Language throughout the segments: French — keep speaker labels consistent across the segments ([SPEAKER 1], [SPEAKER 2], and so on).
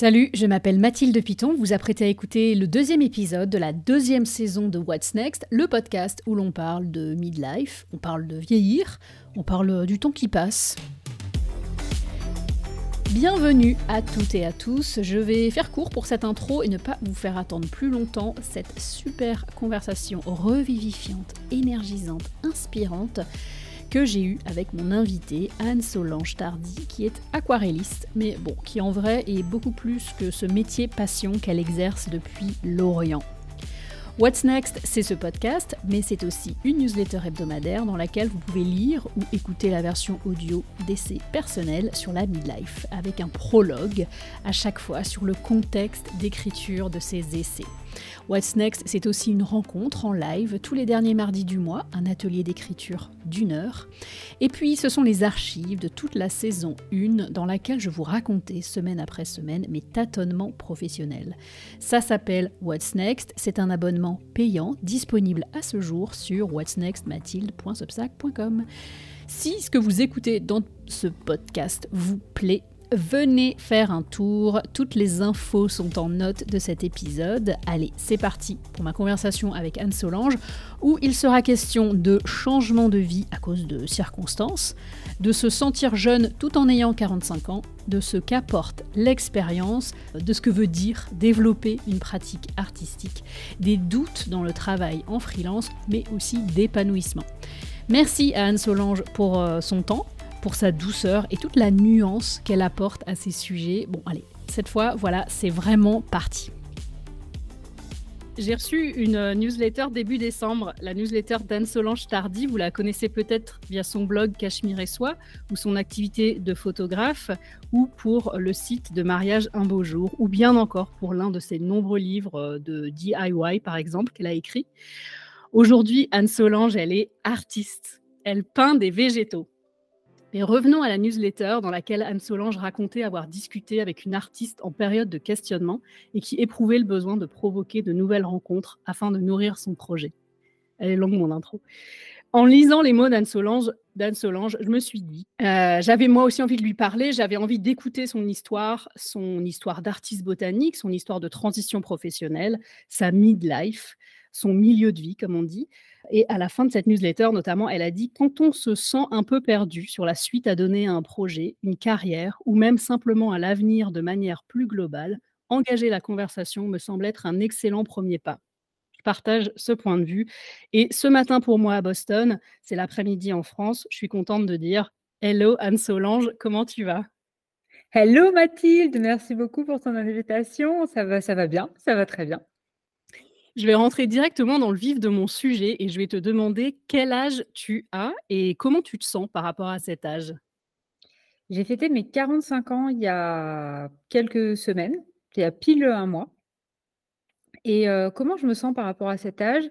[SPEAKER 1] Salut, je m'appelle Mathilde Piton. Vous apprêtez à écouter le deuxième épisode de la deuxième saison de What's Next, le podcast où l'on parle de midlife, on parle de vieillir, on parle du temps qui passe. Bienvenue à toutes et à tous. Je vais faire court pour cette intro et ne pas vous faire attendre plus longtemps cette super conversation revivifiante, énergisante, inspirante que j'ai eu avec mon invitée Anne-Solange Tardy, qui est aquarelliste, mais bon, qui en vrai est beaucoup plus que ce métier passion qu'elle exerce depuis l'Orient. What's Next, c'est ce podcast, mais c'est aussi une newsletter hebdomadaire dans laquelle vous pouvez lire ou écouter la version audio d'essais personnels sur la midlife, avec un prologue à chaque fois sur le contexte d'écriture de ces essais. What's Next, c'est aussi une rencontre en live tous les derniers mardis du mois, un atelier d'écriture d'une heure. Et puis, ce sont les archives de toute la saison 1 dans laquelle je vous racontais semaine après semaine mes tâtonnements professionnels. Ça s'appelle What's Next, c'est un abonnement payant disponible à ce jour sur whatsnextmathilde.substack.com. Si ce que vous écoutez dans ce podcast vous plaît, venez faire un tour. Toutes les infos sont en note de cet épisode. Allez, c'est parti pour ma conversation avec Anne Solange, où il sera question de changement de vie à cause de circonstances, de se sentir jeune tout en ayant 45 ans, de ce qu'apporte l'expérience, de ce que veut dire développer une pratique artistique, des doutes dans le travail en freelance, mais aussi d'épanouissement. Merci à Anne Solange pour euh, son temps, pour sa douceur et toute la nuance qu'elle apporte à ces sujets. Bon, allez, cette fois, voilà, c'est vraiment parti. J'ai reçu une newsletter début décembre, la newsletter d'Anne-Solange Tardy. Vous la connaissez peut-être via son blog Cachemire et Soi ou son activité de photographe ou pour le site de mariage Un Beau Jour ou bien encore pour l'un de ses nombreux livres de DIY par exemple qu'elle a écrit. Aujourd'hui, Anne-Solange, elle est artiste. Elle peint des végétaux. Mais revenons à la newsletter dans laquelle Anne Solange racontait avoir discuté avec une artiste en période de questionnement et qui éprouvait le besoin de provoquer de nouvelles rencontres afin de nourrir son projet. Elle est longue mon intro. En lisant les mots d'Anne Solange, Solange, je me suis dit, euh, j'avais moi aussi envie de lui parler, j'avais envie d'écouter son histoire, son histoire d'artiste botanique, son histoire de transition professionnelle, sa midlife, son milieu de vie, comme on dit. Et à la fin de cette newsletter, notamment, elle a dit quand on se sent un peu perdu sur la suite à donner à un projet, une carrière, ou même simplement à l'avenir de manière plus globale, engager la conversation me semble être un excellent premier pas. Je partage ce point de vue. Et ce matin, pour moi, à Boston, c'est l'après-midi en France, je suis contente de dire Hello Anne Solange, comment tu vas?
[SPEAKER 2] Hello Mathilde, merci beaucoup pour ton invitation. Ça va, ça va bien, ça va très bien.
[SPEAKER 1] Je vais rentrer directement dans le vif de mon sujet et je vais te demander quel âge tu as et comment tu te sens par rapport à cet âge?
[SPEAKER 2] J'ai fêté mes 45 ans il y a quelques semaines, il y a pile un mois. Et euh, comment je me sens par rapport à cet âge?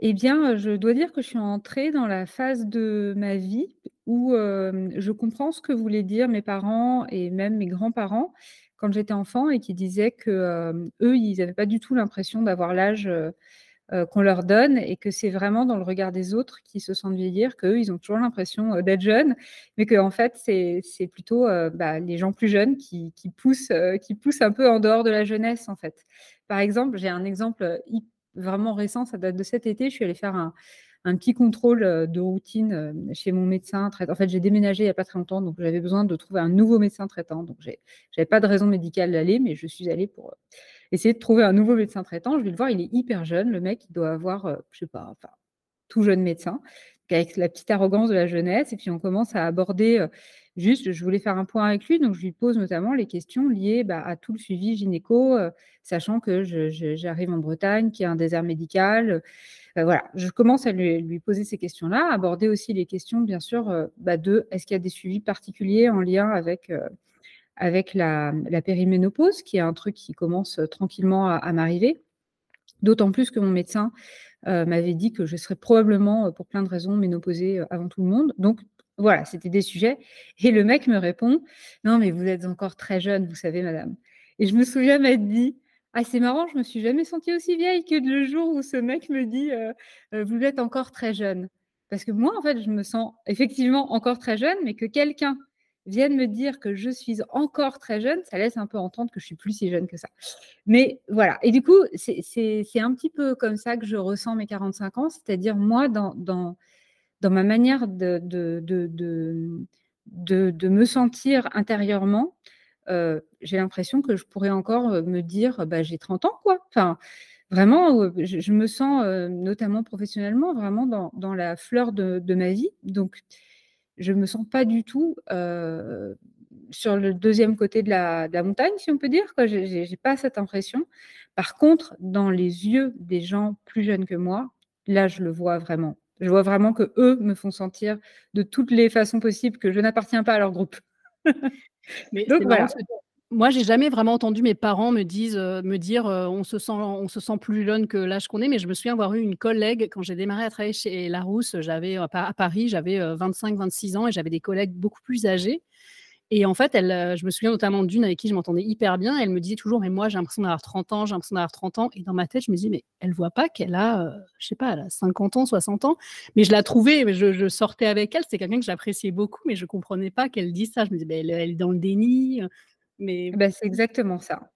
[SPEAKER 2] Eh bien, je dois dire que je suis entrée dans la phase de ma vie où euh, je comprends ce que voulaient dire mes parents et même mes grands-parents quand j'étais enfant et qui disaient que eux, ils n'avaient pas du tout l'impression d'avoir l'âge qu'on leur donne et que c'est vraiment dans le regard des autres qui se sentent vieillir qu'eux, ils ont toujours l'impression d'être jeunes, mais qu'en en fait, c'est plutôt bah, les gens plus jeunes qui, poussent, qui poussent un peu en dehors de la jeunesse, en fait. Par exemple, j'ai un exemple vraiment récent, ça date de cet été, je suis allée faire un, un petit contrôle de routine chez mon médecin traitant. En fait, j'ai déménagé il n'y a pas très longtemps, donc j'avais besoin de trouver un nouveau médecin traitant. Donc, je n'avais pas de raison médicale d'aller, mais je suis allée pour essayer de trouver un nouveau médecin traitant. Je vais le voir, il est hyper jeune. Le mec, il doit avoir, je sais pas, enfin, tout jeune médecin, avec la petite arrogance de la jeunesse. Et puis, on commence à aborder. Juste, je voulais faire un point avec lui, donc je lui pose notamment les questions liées bah, à tout le suivi gynéco, sachant que j'arrive en Bretagne, qui a un désert médical, bah, voilà, je commence à lui, poser ces questions-là, aborder aussi les questions, bien sûr, euh, bah, de est-ce qu'il y a des suivis particuliers en lien avec, euh, avec la, périménopause, qui est un truc qui commence euh, tranquillement à, m'arriver. D'autant plus que mon médecin m'avait dit que je serais probablement, pour plein de raisons, ménopausée avant tout le monde. Donc, voilà, c'était des sujets. Et le mec me répond Non, mais vous êtes encore très jeune, vous savez, madame. Et je me souviens m'être dit ah, c'est marrant, je me suis jamais sentie aussi vieille que le jour où ce mec me dit Vous êtes encore très jeune. Parce que moi, en fait, je me sens effectivement encore très jeune, mais que quelqu'un viennent me dire que je suis encore très jeune, ça laisse un peu entendre que je suis plus si jeune que ça. Mais voilà. Et du coup, c'est un petit peu comme ça que je ressens mes 45 ans, c'est-à-dire moi, dans, dans, dans, ma manière de, me sentir intérieurement, euh, j'ai l'impression que je pourrais encore euh, me dire, bah, j'ai 30 ans, quoi. Enfin, vraiment, euh, je, me sens, notamment professionnellement, vraiment dans, la fleur de, de, ma vie. Donc, je ne me sens pas du tout sur le deuxième côté de la, de la, montagne, si on peut dire. Je n'ai pas cette impression. Par contre, dans les yeux des gens plus jeunes que moi, là, je le vois vraiment. Je vois vraiment que eux me font sentir de toutes les façons possibles que je n'appartiens pas à leur groupe.
[SPEAKER 1] Mais Donc, voilà. Moi, j'ai jamais vraiment entendu mes parents me, disent, me dire on, se sent, on se sent plus jeune que l'âge qu'on est, mais je me souviens avoir eu une collègue quand j'ai démarré à travailler chez Larousse, j'avais à Paris, j'avais 25-26 ans et j'avais des collègues beaucoup plus âgés. Et en fait, elle, je me souviens notamment d'une avec qui je m'entendais hyper bien. Elle me disait toujours, mais moi, j'ai l'impression d'avoir 30 ans, j'ai l'impression d'avoir 30 ans. Et dans ma tête, je me dis, mais elle voit pas qu'elle a, je sais pas, elle a 50 ans, 60 ans. Mais je la trouvais, je, sortais avec elle. C'est quelqu'un que j'appréciais beaucoup, mais je comprenais pas qu'elle dise ça. Je me disais, elle, est dans le déni. Mais...
[SPEAKER 2] Bah, c'est exactement ça.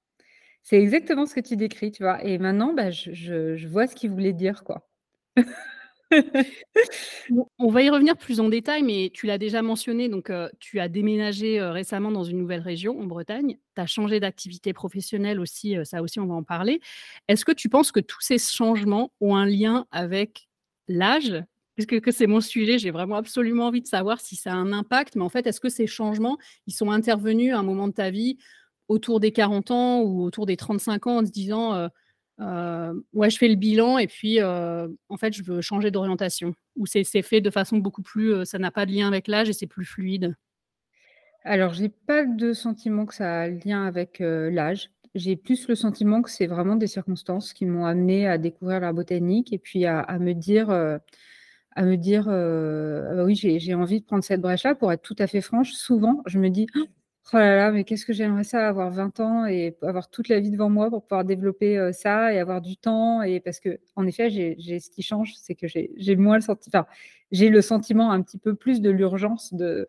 [SPEAKER 2] C'est exactement ce que tu décris, tu vois. Et maintenant, bah, je, je, je vois ce qu'il voulait dire, quoi.
[SPEAKER 1] On va y revenir plus en détail, mais tu l'as déjà mentionné, donc tu as déménagé récemment dans une nouvelle région, en Bretagne. Tu as changé d'activité professionnelle aussi, ça aussi on va en parler. Est-ce que tu penses que tous ces changements ont un lien avec l'âge? Puisque que c'est mon sujet, j'ai vraiment absolument envie de savoir si ça a un impact, mais en fait, est-ce que ces changements, ils sont intervenus à un moment de ta vie autour des 40 ans ou autour des 35 ans en te disant euh, ouais, je fais le bilan et puis en fait, je veux changer d'orientation. Ou c'est fait de façon beaucoup plus, ça n'a pas de lien avec l'âge et c'est plus fluide.
[SPEAKER 2] Alors, j'ai pas de sentiment que ça a lien avec l'âge. J'ai plus le sentiment que c'est vraiment des circonstances qui m'ont amené à découvrir la botanique et puis à, me dire, à me dire, ah bah oui, j'ai envie de prendre cette brèche-là. Pour être tout à fait franche, souvent, je me dis, Oh là là, mais qu'est-ce que j'aimerais ça, avoir 20 ans et avoir toute la vie devant moi pour pouvoir développer ça et avoir du temps. Et parce que, en effet, j'ai ce qui change, c'est que j'ai moins le sentiment, j'ai le sentiment un petit peu plus de l'urgence de,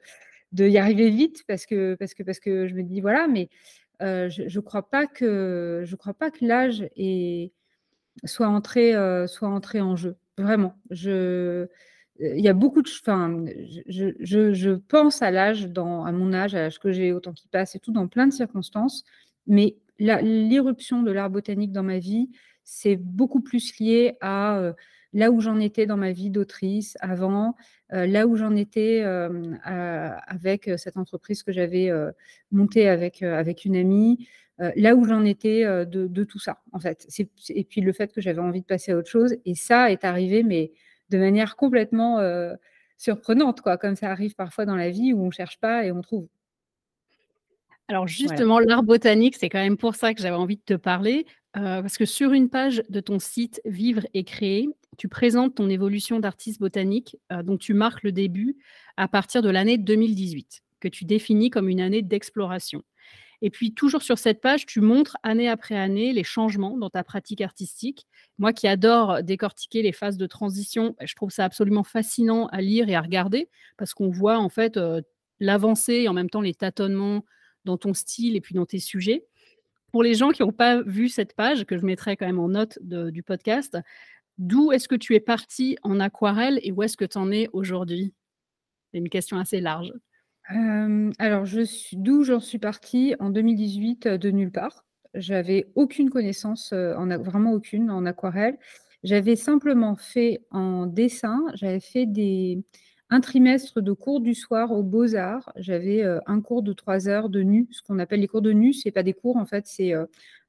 [SPEAKER 2] de y arriver vite parce que, parce que, parce que je me dis, voilà, mais je ne crois pas que, l'âge soit entré, soit entré en jeu. Vraiment. Je, il y a beaucoup de. Enfin, je, pense à l'âge, à mon âge, à l'âge que j'ai, au temps qui passe et tout, dans plein de circonstances. Mais l'irruption de l'art botanique dans ma vie, c'est beaucoup plus lié à euh, là où j'en étais dans ma vie d'autrice avant, euh, là où j'en étais euh, avec cette entreprise que j'avais montée avec, avec une amie, là où j'en étais de, de, tout ça, en fait. Et puis le fait que j'avais envie de passer à autre chose. Et ça est arrivé, mais de manière complètement surprenante, quoi, comme ça arrive parfois dans la vie où on ne cherche pas et on trouve.
[SPEAKER 1] Alors justement, l'art botanique, c'est quand même pour ça que j'avais envie de te parler, parce que sur une page de ton site Vivre et créer, tu présentes ton évolution d'artiste botanique, dont tu marques le début à partir de l'année 2018, que tu définis comme une année d'exploration. Et puis, toujours sur cette page, tu montres année après année les changements dans ta pratique artistique. Moi qui adore décortiquer les phases de transition, bah, je trouve ça absolument fascinant à lire et à regarder parce qu'on voit en fait euh, l'avancée et en même temps les tâtonnements dans ton style et puis dans tes sujets. Pour les gens qui n'ont pas vu cette page, que je mettrai quand même en note du podcast, d'où est-ce que tu es parti en aquarelle et où est-ce que tu en es aujourd'hui? C'est une question assez large
[SPEAKER 2] alors je suis d'où j'en suis partie en 2018, de nulle part. J'avais aucune connaissance, en vraiment aucune en aquarelle. J'avais simplement fait en dessin, j'avais fait un trimestre de cours du soir aux Beaux-Arts. J'avais, un cours de 3 heures de nu, ce qu'on appelle les cours de nu, c'est pas des cours en fait, c'est,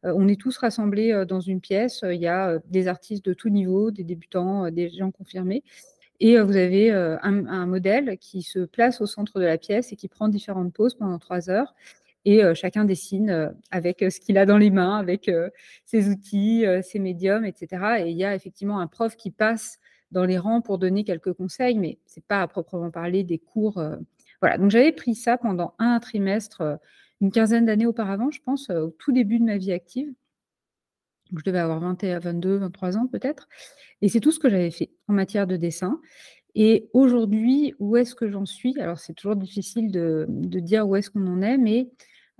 [SPEAKER 2] on est tous rassemblés, dans une pièce, il y a, des artistes de tout niveau, des débutants, des gens confirmés et vous avez un, modèle qui se place au centre de la pièce et qui prend différentes poses pendant trois heures. Et chacun dessine avec ce qu'il a dans les mains, avec ses outils, ses médiums, etc. Et il y a effectivement un prof qui passe dans les rangs pour donner quelques conseils, mais ce n'est pas à proprement parler des cours. Voilà, donc j'avais pris ça pendant un trimestre, une quinzaine d'années auparavant, je pense, au tout début de ma vie active. Je devais avoir 21, 22, 23 ans peut-être. Et c'est tout ce que j'avais fait en matière de dessin. Et aujourd'hui, où est-ce que j'en suis? Alors, c'est toujours difficile de dire où est-ce qu'on en est, mais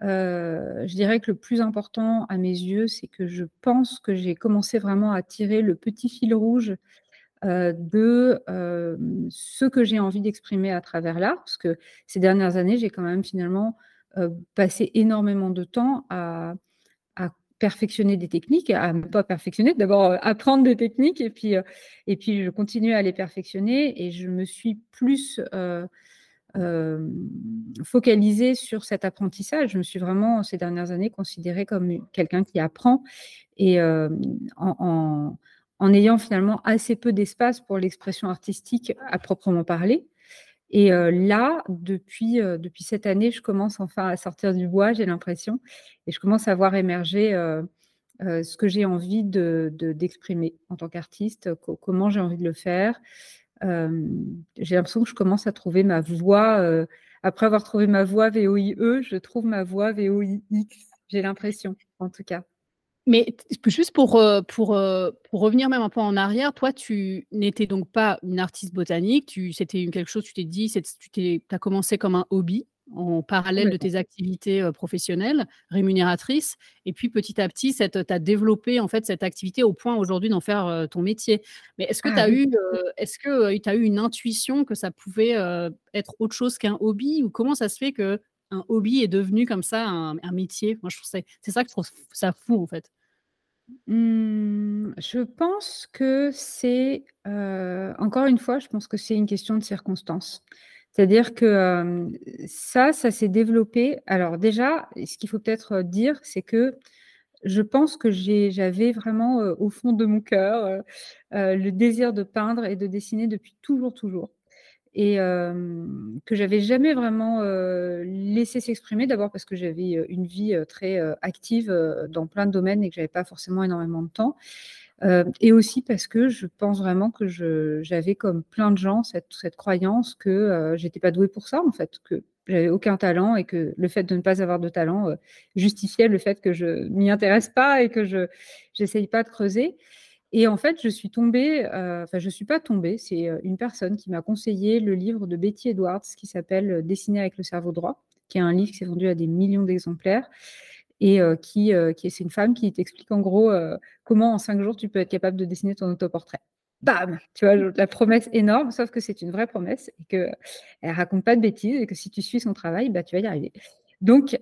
[SPEAKER 2] heu, je dirais que le plus important à mes yeux, c'est que je pense que j'ai commencé vraiment à tirer le petit fil rouge, heu, de, hem, ce que j'ai envie d'exprimer à travers l'art. Parce que ces dernières années, j'ai quand même finalement, passé énormément de temps à perfectionner des techniques, à ne pas perfectionner, d'abord, heu, apprendre des techniques et puis, heu et puis je continue à les perfectionner et je me suis plus, heu, hem, focalisée sur cet apprentissage. Je me suis vraiment, ces dernières années, considérée comme quelqu'un qui apprend et en en ayant finalement assez peu d'espace pour l'expression artistique à proprement parler et heu, là, depuis, heu, depuis cette année, je commence enfin à sortir du bois, j'ai l'impression et je commence à voir émerger, heu, ce que j'ai envie de de d'exprimer en tant qu'artiste, co comment j'ai envie de le faire. J'ai l'impression que je commence à trouver ma heu, après avoir trouvé ma voie VOIE, je trouve ma voie VOIX. J'ai l'impression, en tout cas.
[SPEAKER 1] Mais juste pour, heu pour, heu pour revenir même un peu en arrière, toi, tu n'étais donc pas une artiste botanique, tu c'était quelque chose, tu t'es dit, tu tu as commencé comme un hobby, en parallèle de tes activités, heu, professionnelles, rémunératrices et puis petit à petit, tu as développé, en fait, cette activité au point aujourd'hui d'en faire, ton métier. Mais est-ce que tu
[SPEAKER 2] Ah
[SPEAKER 1] as
[SPEAKER 2] oui!
[SPEAKER 1] eu, heu est-ce que, tu as eu une intuition que ça pouvait, être autre chose qu'un hobby? Ou comment ça se fait qu'un hobby est devenu comme ça un un métier? Moi, je trouve c'est c'est ça que je trouve ça fou, en fait.
[SPEAKER 2] Mmh, je pense que c'est, heu, encore une fois, je pense que c'est une question de circonstances. C'est-à-dire que, ça, ça s'est développé alors déjà, ce qu'il faut peut-être dire, c'est que je pense que j'avais vraiment, au fond de mon cœur, heu, le désir de peindre et de dessiner depuis toujours, toujours et hem, que j'avais jamais vraiment, laissé s'exprimer. D'abord parce que j'avais, une vie, très, active, dans plein de domaines et que j'avais pas forcément énormément de temps. Et aussi parce que je pense vraiment que j'avais comme plein de gens cette croyance que, j'étais pas douée pour ça, en fait, que j'avais aucun talent et que le fait de ne pas avoir de talent, justifiait le fait que je m'y intéresse pas et que je j'essaye pas de creuser et en fait, je suis tombée, heu enfin, je suis pas tombée, c'est, heu, une personne qui m'a conseillé le livre de Betty Edwards qui s'appelle, heu, «Dessiner avec le cerveau droit», qui est un livre qui s'est vendu à des millions d'exemplaires et qui, qui est c'est une femme qui t'explique en gros, comment en 5 jours tu peux être capable de dessiner ton autoportrait. Bam! Tu vois, la promesse énorme, sauf que c'est une vraie promesse et qu'elle raconte pas de bêtises et que si tu suis son travail, bah, tu vas y arriver. Donc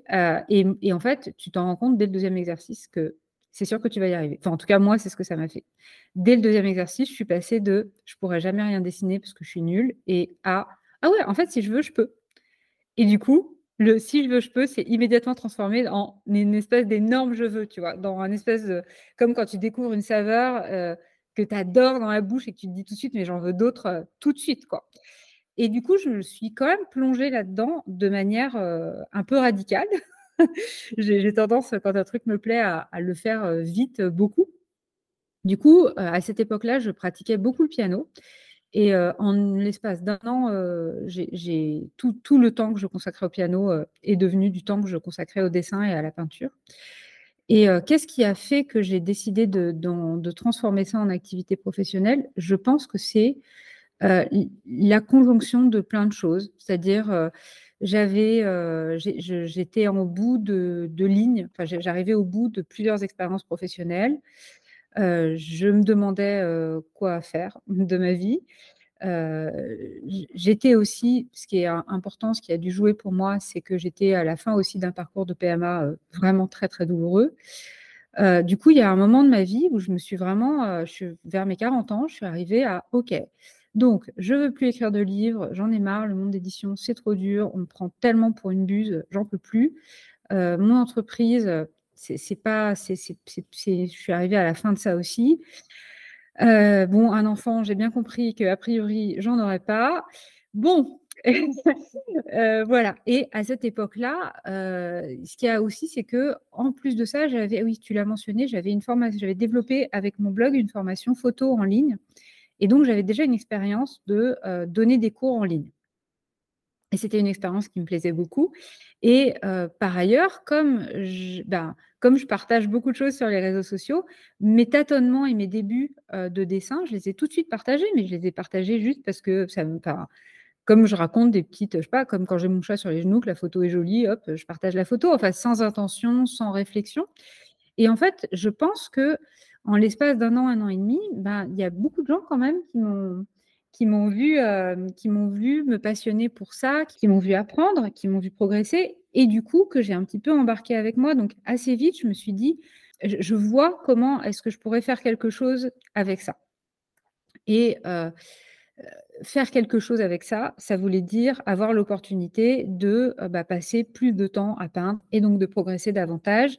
[SPEAKER 2] et en fait, tu t'en rends compte dès le 2e exercice que c'est sûr que tu vas y arriver. Enfin, en tout cas, moi, c'est ce que ça m'a fait. Dès le 2e exercice, je suis passée de: «Je pourrais jamais rien dessiner parce que je suis nulle» et à: «Ah ouais, en fait, si je veux, je peux» et du coup, le «si je veux, je peux» s'est immédiatement transformé en une espèce d'énorme «je veux», tu vois? Dans un espèce comme quand tu découvres une saveur, heu, que tu adores dans la bouche et que tu te dis tout de suite: «Mais j'en veux d'autres, heu, tout de suite, quoi» et du coup, je me suis quand même plongée là-dedans de manière, heu, un peu radicale. J'ai tendance, quand un truc me plaît, à le faire, heu, vite, beaucoup. Du coup, heu, à cette époque-là, je pratiquais beaucoup le piano et en l'espace d'1 an, tout le temps que je consacrais au piano, est devenu du temps que je consacrais au dessin et à la peinture et qu'est-ce qui a fait que j'ai décidé de de transformer ça en activité professionnelle? Je pense que c'est, la conjonction de plein de choses. C'est-à-dire, j'avais, je j'étais en bout de de ligne, enfin, j'a j'arrivais au bout de plusieurs expériences professionnelles. Heu, je me demandais, heu, quoi faire de ma vie. J'étais aussi ce qui est im important, ce qui a dû jouer pour moi, c'est que j'étais à la fin aussi d'un parcours de PMA, vraiment très, très douloureux. Du coup, il y a un moment de ma vie où je me suis vraiment, je suis vers mes 40 ans, je suis arrivée à: «OK, donc je veux plus écrire de livres, j'en ai marre, le monde d'édition, c'est trop dur, on me prend tellement pour une buse, j'en peux plus. Heu, mon entreprise, heu, c'est pas je suis arrivée à la fin de ça aussi. Heu, bon, un enfant, j'ai bien compris qu'a priori, j'en aurais pas. Bon, voilà et à cette époque-là, ce qu'il y a aussi, c'est qu'en plus de ça, j'avais oui, tu l'as mentionné, j'avais une format j'avais développé avec mon blog une formation photo en ligne et donc j'avais déjà une expérience de, heu, donner des cours en ligne. Et c'était une expérience qui me plaisait beaucoup. Et euh, par ailleurs, comme je, ben, comme je partage beaucoup de choses sur les réseaux sociaux, mes tâtonnements et mes débuts euh, de dessin, je les ai tout de suite partagés, mais je les ai partagés juste parce que ça me. Enfin, comme je raconte des petites, je sais pas, comme quand j'ai mon chat sur les genoux, que la photo est jolie, hop, je partage la photo, enfin sans intention, sans réflexion. Et en fait, je pense que en l'espace d'un an, un an et demi, ben, il y a beaucoup de gens quand même qui m'ont vu, euh, vu me passionner pour ça, qui m'ont vu apprendre, qui m'ont vu progresser, et du coup que j'ai un petit peu embarqué avec moi. Donc assez vite, je me suis dit, je, vois comment est-ce que je pourrais faire quelque chose avec ça. Et euh, euh, faire quelque chose avec ça, ça voulait dire avoir l'opportunité de bah, passer plus de temps à peindre et donc de progresser davantage.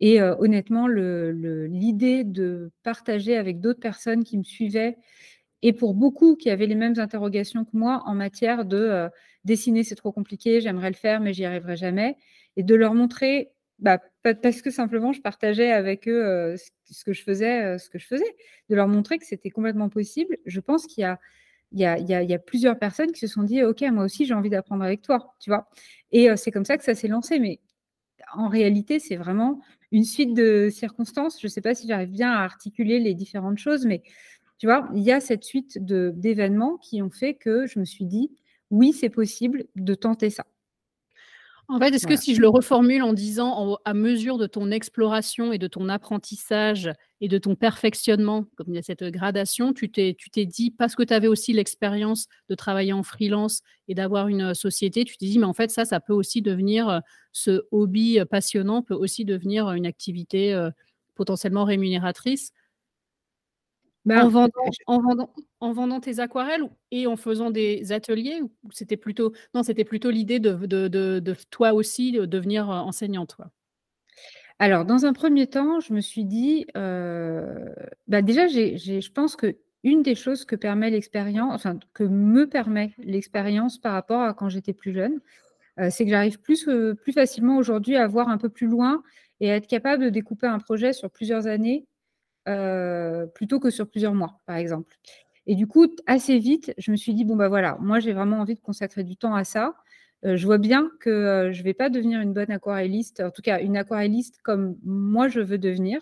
[SPEAKER 2] Et honnêtement, l'idée de partager avec d'autres personnes qui me suivaient et pour beaucoup qui avaient les mêmes interrogations que moi en matière de euh, dessiner, c'est trop compliqué, j'aimerais le faire, mais j'y arriverai jamais, et de leur montrer, bah, parce que simplement je partageais avec eux euh, ce que je faisais, euh, ce que je faisais, de leur montrer que c'était complètement possible. Je pense qu'il y a il y, a, il, y a, plusieurs personnes qui se sont dit, OK, moi aussi, j'ai envie d'apprendre avec toi, tu vois. Et c'est comme ça que ça s'est lancé. Mais en réalité, c'est vraiment une suite de circonstances. Je ne sais pas si j'arrive bien à articuler les différentes choses, mais tu vois, il y a cette suite d'événements qui ont fait que je me suis dit, oui, c'est possible de tenter ça.
[SPEAKER 1] En fait, est-ce que si je le reformule en disant à mesure de ton exploration et de ton apprentissage et de ton perfectionnement, comme il y a cette gradation, tu t'es, tu t'es dit, parce que tu avais aussi l'expérience de travailler en freelance et d'avoir une société, tu t'es dit, mais en fait, ça, ça peut aussi devenir, ce hobby passionnant peut aussi devenir une activité potentiellement rémunératrice. Bah, en, vendant, en, vendant, tes aquarelles et en faisant des ateliers ou c'était plutôt non c'était plutôt l'idée de, de, toi aussi de devenir euh, enseignante
[SPEAKER 2] Alors dans un premier temps je me suis dit euh, bah déjà j'ai, je pense que une des choses que permet l'expérience enfin que me permet l'expérience par rapport à quand j'étais plus jeune euh, c'est que j'arrive plus plus facilement aujourd'hui à voir un peu plus loin et à être capable de découper un projet sur plusieurs années euh, plutôt que sur plusieurs mois, par exemple. Et du coup, assez vite, je me suis dit, bon, bah voilà, moi, j'ai vraiment envie de consacrer du temps à ça. Euh, je vois bien que euh, je ne vais pas devenir une bonne aquarelliste, en tout cas une aquarelliste comme moi je veux devenir.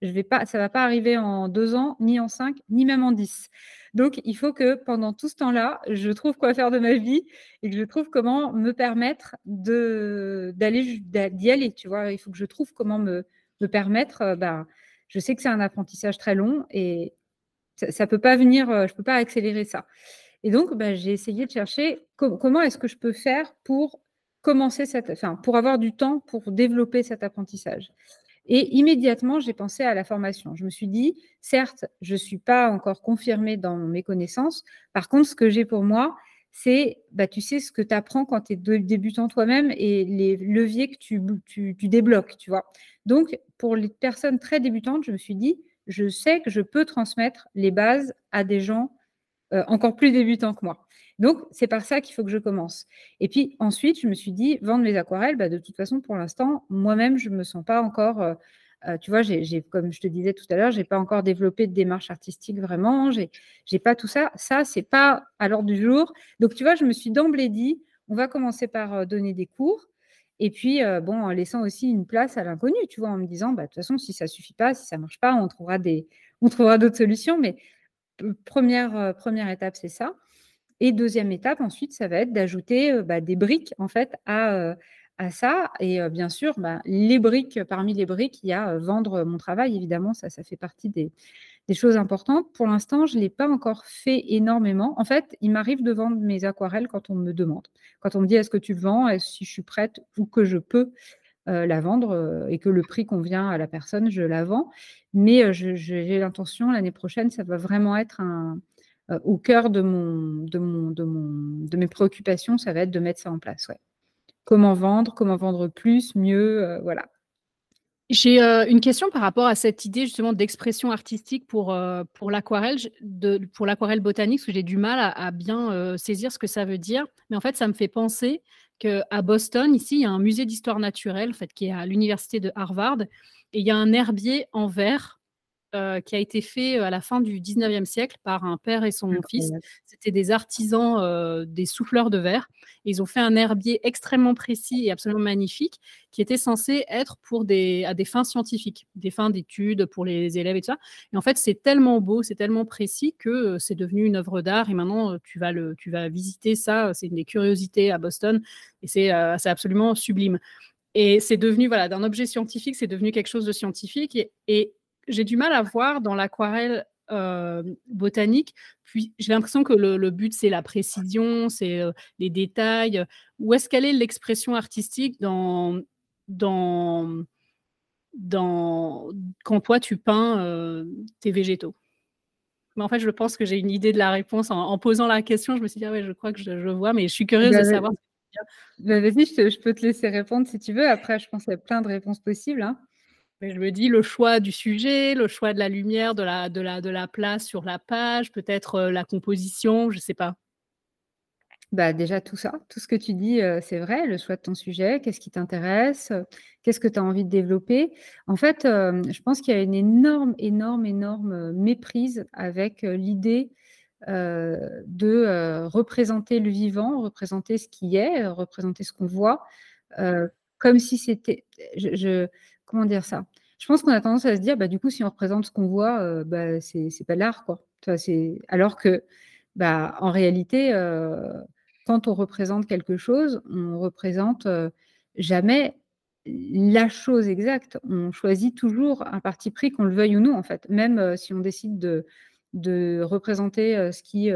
[SPEAKER 2] Je vais pas, ça ne va pas arriver en deux ans, ni en cinq, ni même en dix. Donc, il faut que pendant tout ce temps-là, je trouve quoi faire de ma vie et que je trouve comment me permettre d'aller d'y aller. Tu vois, il faut que je trouve comment me, me permettre bah, je sais que c'est un apprentissage très long et ça peut pas venir, euh, je ne peux pas accélérer ça. Et donc, bah, j'ai essayé de chercher comment est-ce que je peux faire pour commencer cette, enfin, pour avoir du temps pour développer cet apprentissage. Et immédiatement, j'ai pensé à la formation. Je me suis dit, certes, je ne suis pas encore confirmée dans mes connaissances. Par contre, ce que j'ai pour moi, c'est, bah, tu sais, ce que tu apprends quand tu es débutant toi-même et les leviers que tu, débloques, tu vois. Donc, pour les personnes très débutantes, je me suis dit, je sais que je peux transmettre les bases à des gens euh, encore plus débutants que moi. Donc, c'est par ça qu'il faut que je commence. Et puis ensuite, je me suis dit, vendre mes aquarelles, bah, de toute façon, pour l'instant, moi-même, je ne me sens pas encore euh, euh, tu vois, j'ai, comme je te disais tout à l'heure, j'ai pas encore développé de démarche artistique vraiment. J'ai, j'ai pas tout ça. Ça, c'est pas à l'ordre du jour. Donc, tu vois, je me suis d'emblée dit, on va commencer par euh, donner des cours. Et puis, euh, bon, en laissant aussi une place à l'inconnu, tu vois, en me disant, bah, de toute façon, si ça suffit pas, si ça marche pas, on trouvera des, on trouvera d'autres solutions. Mais première, première étape, c'est ça. Et deuxième étape, ensuite, ça va être d'ajouter bah, des briques, en fait, à, ça. Et bien sûr, bah, les briques, parmi les briques, il y a vendre mon travail, évidemment, ça, ça fait partie des, choses importantes. Pour l'instant, je ne l'ai pas encore fait énormément. En fait, il m'arrive de vendre mes aquarelles quand on me demande. Quand on me dit est-ce que tu vends, est-ce si je suis prête ou que je peux la vendre et que le prix convient à la personne, je la vends. Mais j'ai l'intention, l'année prochaine, ça va vraiment être au cœur de, mon, de, mon, de, mon, de mes préoccupations, ça va être de mettre ça en place. Comment vendre, comment vendre plus, mieux, euh, voilà.
[SPEAKER 1] J'ai euh, une question par rapport à cette idée justement d'expression artistique pour, euh, l'aquarelle, pour l'aquarelle botanique, parce que j'ai du mal à, bien saisir ce que ça veut dire. Mais en fait, ça me fait penser qu'à Boston, ici, il y a un musée d'histoire naturelle fait, qui est à l'université de Harvard, et il y a un herbier en verre euh, qui a été fait à la fin du 19e siècle par un père et son fils. C'était des artisans, euh, des souffleurs de verre. Ils ont fait un herbier extrêmement précis et absolument magnifique qui était censé être pour des, à des fins scientifiques, des fins d'études pour les élèves et tout ça. Et en fait, c'est tellement beau, c'est tellement précis que c'est devenu une œuvre d'art. Et maintenant, tu vas, le, tu vas visiter ça. C'est une des curiosités à Boston et c'est absolument sublime. Et c'est devenu, voilà, d'un objet scientifique, c'est devenu quelque chose de scientifique. Et, j'ai du mal à voir dans l'aquarelle euh, botanique, puis j'ai l'impression que le, but, c'est la précision, c'est euh, les détails. Où est-ce qu'elle est l'expression artistique dans, dans, dans, quand toi, tu peins euh, tes végétaux? Mais en fait, je pense que j'ai une idée de la réponse. En, posant la question, je me suis dit, ah ouais, je crois que je, je vois, mais je suis curieuse de savoir
[SPEAKER 2] bah, vas-y, je, peux te laisser répondre si tu veux. Après, je pense qu'il y a plein de réponses possibles. Hein.
[SPEAKER 1] Je me dis le choix du sujet, le choix de la lumière, de la, de la, de la place sur la page, peut-être euh, la composition, je ne sais pas.
[SPEAKER 2] Bah déjà tout ça, tout ce que tu dis, euh, c'est vrai, le choix de ton sujet, qu'est-ce qui t'intéresse, qu'est-ce que tu as envie de développer. En fait, euh, je pense qu'il y a une énorme, énorme, énorme méprise avec l'idée euh, de euh, représenter le vivant, représenter ce qui est, euh, représenter ce qu'on voit, comme si c'était. Je, comment dire ça? Je pense qu'on a tendance à se dire, bah, du coup, si on représente ce qu'on voit, bah, c'est pas l'art, quoi. Alors que, bah, en réalité, quand on représente quelque chose, on représente jamais la chose exacte. On choisit toujours un parti pris, qu'on le veuille ou non, en fait. Même si on décide de, représenter ce qui,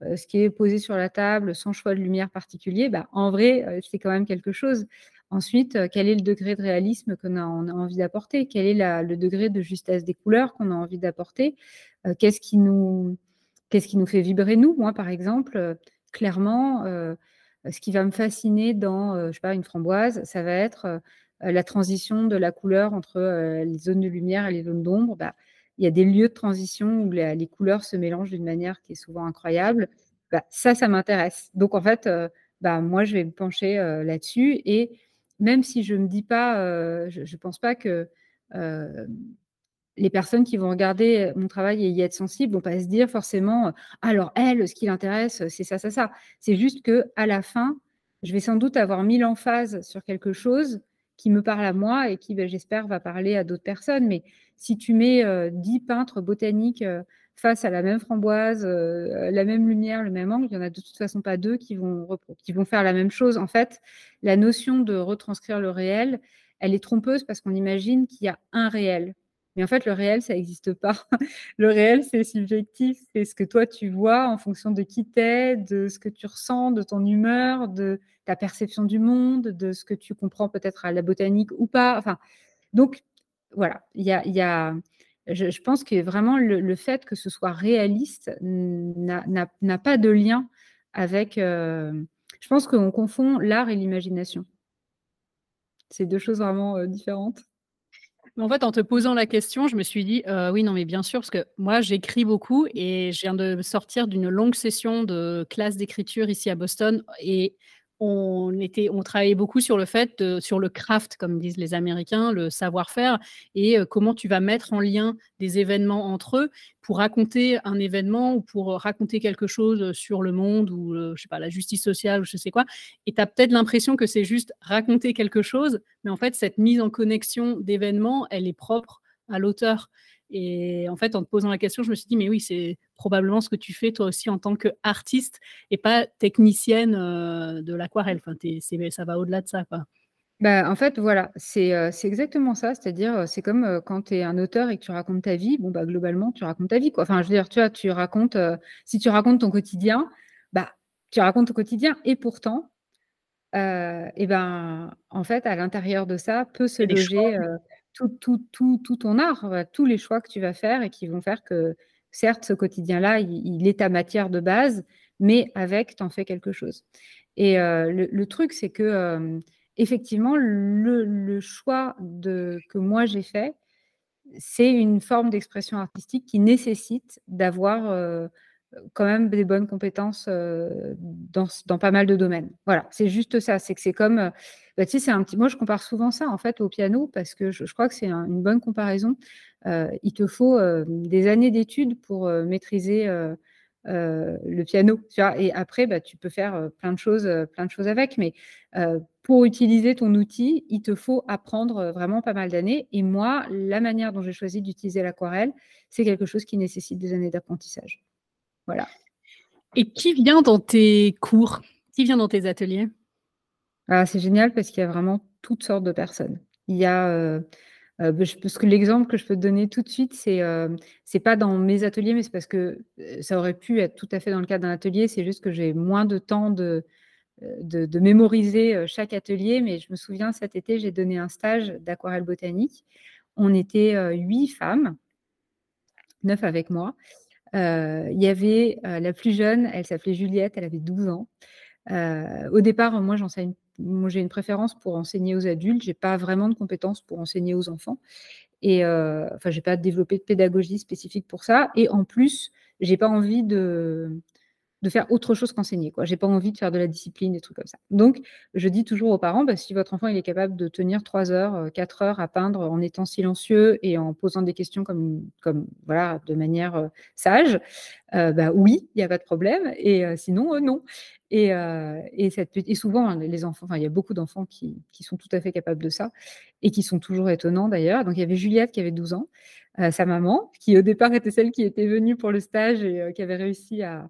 [SPEAKER 2] ce qui est posé sur la table sans choix de lumière particulier, bah, en vrai, c'est quand même quelque chose. Ensuite, quel est le degré de réalisme qu'on a, envie d'apporter? Quel est le degré de justesse des couleurs qu'on a envie d'apporter? Qu'est-ce qui, nous, qu'est-ce qui nous fait vibrer, nous? Moi, par exemple, clairement, ce qui va me fasciner dans, je sais pas, une framboise, ça va être la transition de la couleur entre les zones de lumière et les zones d'ombre. Bah, il y a des lieux de transition où les, couleurs se mélangent d'une manière qui est souvent incroyable. Bah, ça, ça m'intéresse. Donc, en fait, euh, bah, moi, je vais me pencher euh, là-dessus. Et même si je ne me dis pas, euh, je ne pense pas que les personnes qui vont regarder mon travail et y être sensibles vont pas se dire forcément, alors elle, ce qui l'intéresse, c'est ça, ça, ça. C'est juste que à la fin, je vais sans doute avoir mis l'emphase sur quelque chose qui me parle à moi et qui, ben, j'espère, va parler à d'autres personnes. Mais si tu mets euh, dix peintres botaniques euh, face à la même framboise, euh, la même lumière, le même angle, il n'y en a de toute façon pas deux qui vont, qui vont faire la même chose. En fait, la notion de retranscrire le réel, elle est trompeuse parce qu'on imagine qu'il y a un réel. Mais en fait, le réel, ça n'existe pas. le réel, c'est subjectif. C'est ce que toi, tu vois en fonction de qui t'es, de ce que tu ressens, de ton humeur, de ta perception du monde, de ce que tu comprends peut-être à la botanique ou pas. Enfin, donc, voilà. Il y a, je, pense que vraiment le, fait que ce soit réaliste n'a pas de lien avec... Euh, je pense qu'on confond l'art et l'imagination. C'est deux choses vraiment euh, différentes.
[SPEAKER 1] En fait, en te posant la question, je me suis dit, euh, oui, non, mais bien sûr, parce que moi, j'écris beaucoup et je viens de sortir d'une longue session de classe d'écriture ici à Boston et on, était, on travaillait beaucoup sur le fait, sur le craft, comme disent les Américains, le savoir-faire, et euh, comment tu vas mettre en lien des événements entre eux pour raconter un événement ou pour raconter quelque chose sur le monde ou, je sais pas, la justice sociale ou je sais quoi. Et tu as peut-être l'impression que c'est juste raconter quelque chose, mais en fait, cette mise en connexion d'événements, elle est propre à l'auteur. Et en fait, en te posant la question, je me suis dit, mais oui, c'est probablement ce que tu fais toi aussi en tant qu'artiste et pas technicienne euh, de l'aquarelle. Enfin, ça va au-delà de ça. Quoi.
[SPEAKER 2] Bah, en fait, voilà, c'est euh, exactement ça. C'est-à-dire, euh, c'est comme quand tu es un auteur et que tu racontes ta vie. Bon, bah, globalement, tu racontes ta vie. Quoi. Enfin, je veux dire, tu vois, tu racontes, si tu racontes ton quotidien, bah, tu racontes ton quotidien. Et pourtant, et ben, en fait, à l'intérieur de ça, peut se loger tout, ton art, tous les choix que tu vas faire et qui vont faire que, certes, ce quotidien-là, il, est ta matière de base, mais avec, tu en fais quelque chose. Et euh, le, truc, c'est que, effectivement, le, choix de, que moi j'ai fait, c'est une forme d'expression artistique qui nécessite d'avoir euh, quand même des bonnes compétences dans, pas mal de domaines. Voilà, c'est juste ça. C'est que c'est comme, bah, tu sais, c'est un petit. Moi, je compare souvent ça en fait au piano parce que je, crois que c'est une bonne comparaison. il te faut des années d'études pour maîtriser le piano. Et après, bah, tu peux faire plein de choses avec. Mais pour utiliser ton outil, il te faut apprendre vraiment pas mal d'années. Et moi, la manière dont j'ai choisi d'utiliser l'aquarelle, c'est quelque chose qui nécessite des années d'apprentissage. Voilà.
[SPEAKER 1] Et qui vient dans tes cours? Qui vient dans tes ateliers?
[SPEAKER 2] Ah, C'est génial parce qu'il y a vraiment toutes sortes de personnes. Il y a, euh, euh, parce que l'exemple que je peux te donner tout de suite, c'est euh, c'est pas dans mes ateliers, mais c'est parce que ça aurait pu être tout à fait dans le cadre d'un atelier. C'est juste que j'ai moins de temps de, mémoriser chaque atelier. Mais je me souviens, cet été, j'ai donné un stage d'aquarelle botanique. On était huit femmes, neuf avec moi. Euh, il y avait euh, la plus jeune, elle s'appelait Juliette, elle avait 12 ans. Euh, au départ, moi, j'enseigne j'ai une préférence pour enseigner aux adultes. J'ai pas vraiment de compétences pour enseigner aux enfants. Et euh, enfin, j'ai pas développé de pédagogie spécifique pour ça. Et en plus, j'ai pas envie de de faire autre chose qu'enseigner. Je n'ai pas envie de faire de la discipline, des trucs comme ça. Donc, je dis toujours aux parents, bah, si votre enfant il est capable de tenir 3 heures, 4 euh, heures à peindre en étant silencieux et en posant des questions comme, comme voilà, de manière euh, sage, euh, bah, oui, il n'y a pas de problème. Et sinon, non. Et, et, cette, et, souvent, hein, les enfants, il y a beaucoup d'enfants qui, qui, sont tout à fait capables de ça et qui sont toujours étonnants d'ailleurs. Donc, il y avait Juliette qui avait 12 ans, sa maman, qui au départ était celle qui était venue pour le stage et qui avait réussi à,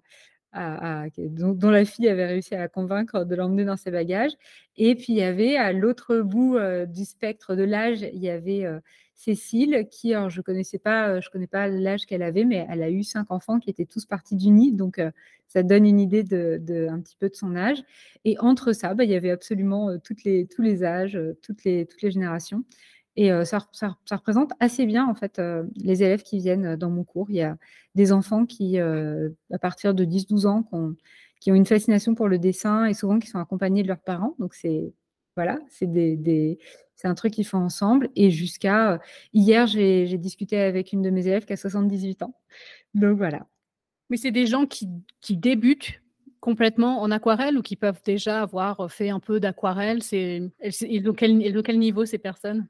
[SPEAKER 2] dont, la fille avait réussi à la convaincre de l'emmener dans ses bagages. Et puis il y avait à l'autre bout euh, du spectre de l'âge, il y avait euh, Cécile qui, alors je connaissais pas, euh, je connais pas l'âge qu'elle avait, mais elle a eu cinq enfants qui étaient tous partis du nid, donc ça donne une idée de, un petit peu de son âge. Et entre ça, bah, il y avait absolument les, tous les âges, toutes les, toutes les générations. Et ça, représente assez bien en fait les élèves qui viennent dans mon cours. Il y a des enfants qui, à partir de 10-12 ans, qui ont, une fascination pour le dessin et souvent qui sont accompagnés de leurs parents. Donc c'est voilà, c'est un truc qu'ils font ensemble. Et jusqu'à hier, j'ai discuté avec une de mes élèves qui a 78 ans. Donc voilà.
[SPEAKER 1] Mais c'est des gens qui, débutent complètement en aquarelle ou qui peuvent déjà avoir fait un peu d'aquarelle? C'est de quel niveau ces personnes?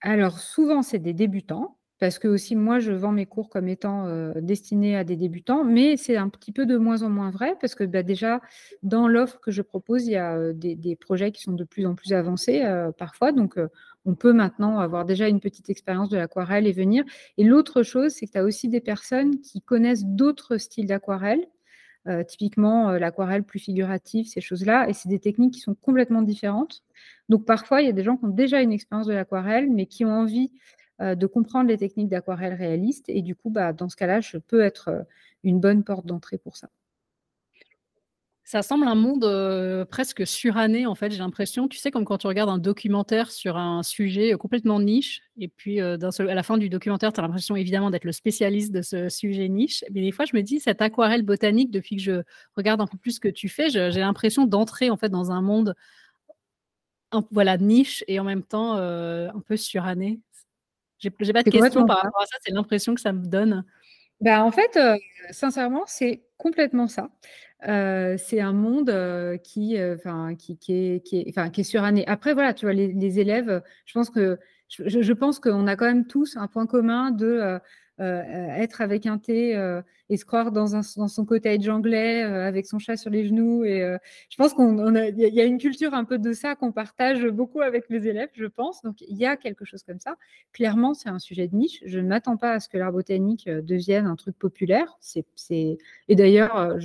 [SPEAKER 2] Alors souvent, c'est des débutants, parce que aussi moi, je vends mes cours comme étant, destinés à des débutants, mais c'est un petit peu de moins en moins vrai parce que, bah, déjà, dans l'offre que je propose, il y a, des projets qui sont de plus en plus avancés, parfois, donc on peut maintenant avoir déjà une petite expérience de l'aquarelle et venir. Et l'autre chose, c'est que tu as aussi des personnes qui connaissent d'autres styles d'aquarelle euh, typiquement euh, l'aquarelle plus figurative, ces choses-là. Et c'est des techniques qui sont complètement différentes. Donc parfois, il y a des gens qui ont déjà une expérience de l'aquarelle, mais qui ont envie euh, de comprendre les techniques d'aquarelle réaliste. Et du coup, bah, dans ce cas-là, je peux être une bonne porte d'entrée pour ça.
[SPEAKER 1] Ça semble un monde euh, presque suranné, en fait, j'ai l'impression. Tu sais, comme quand tu regardes un documentaire sur un sujet euh, complètement niche, et puis euh, à la fin du documentaire, tu as l'impression évidemment d'être le spécialiste de ce sujet niche. Mais des fois, je me dis, cette aquarelle botanique, depuis que je regarde un peu plus ce que tu fais, j'ai l'impression d'entrer en fait dans un monde voilà, niche et en même temps un peu suranné. J'ai pas de questions par rapport à ça, c'est l'impression que ça me donne.
[SPEAKER 2] Bah, en fait, sincèrement, c'est complètement ça. C'est un monde, qui, enfin, qui qui est qui est qui est suranné. Après voilà, tu vois, les élèves, je pense que je je pense qu'on a quand même tous un point commun de, être avec un thé euh, et se croire dans, son cottage anglais euh, avec son chat sur les genoux. Et je pense qu'il y a une culture un peu de ça qu'on partage beaucoup avec les élèves, je pense. Donc il y a quelque chose comme ça. Clairement, c'est un sujet de niche. Je ne m'attends pas à ce que l'art botanique devienne un truc populaire. C'est, Et d'ailleurs,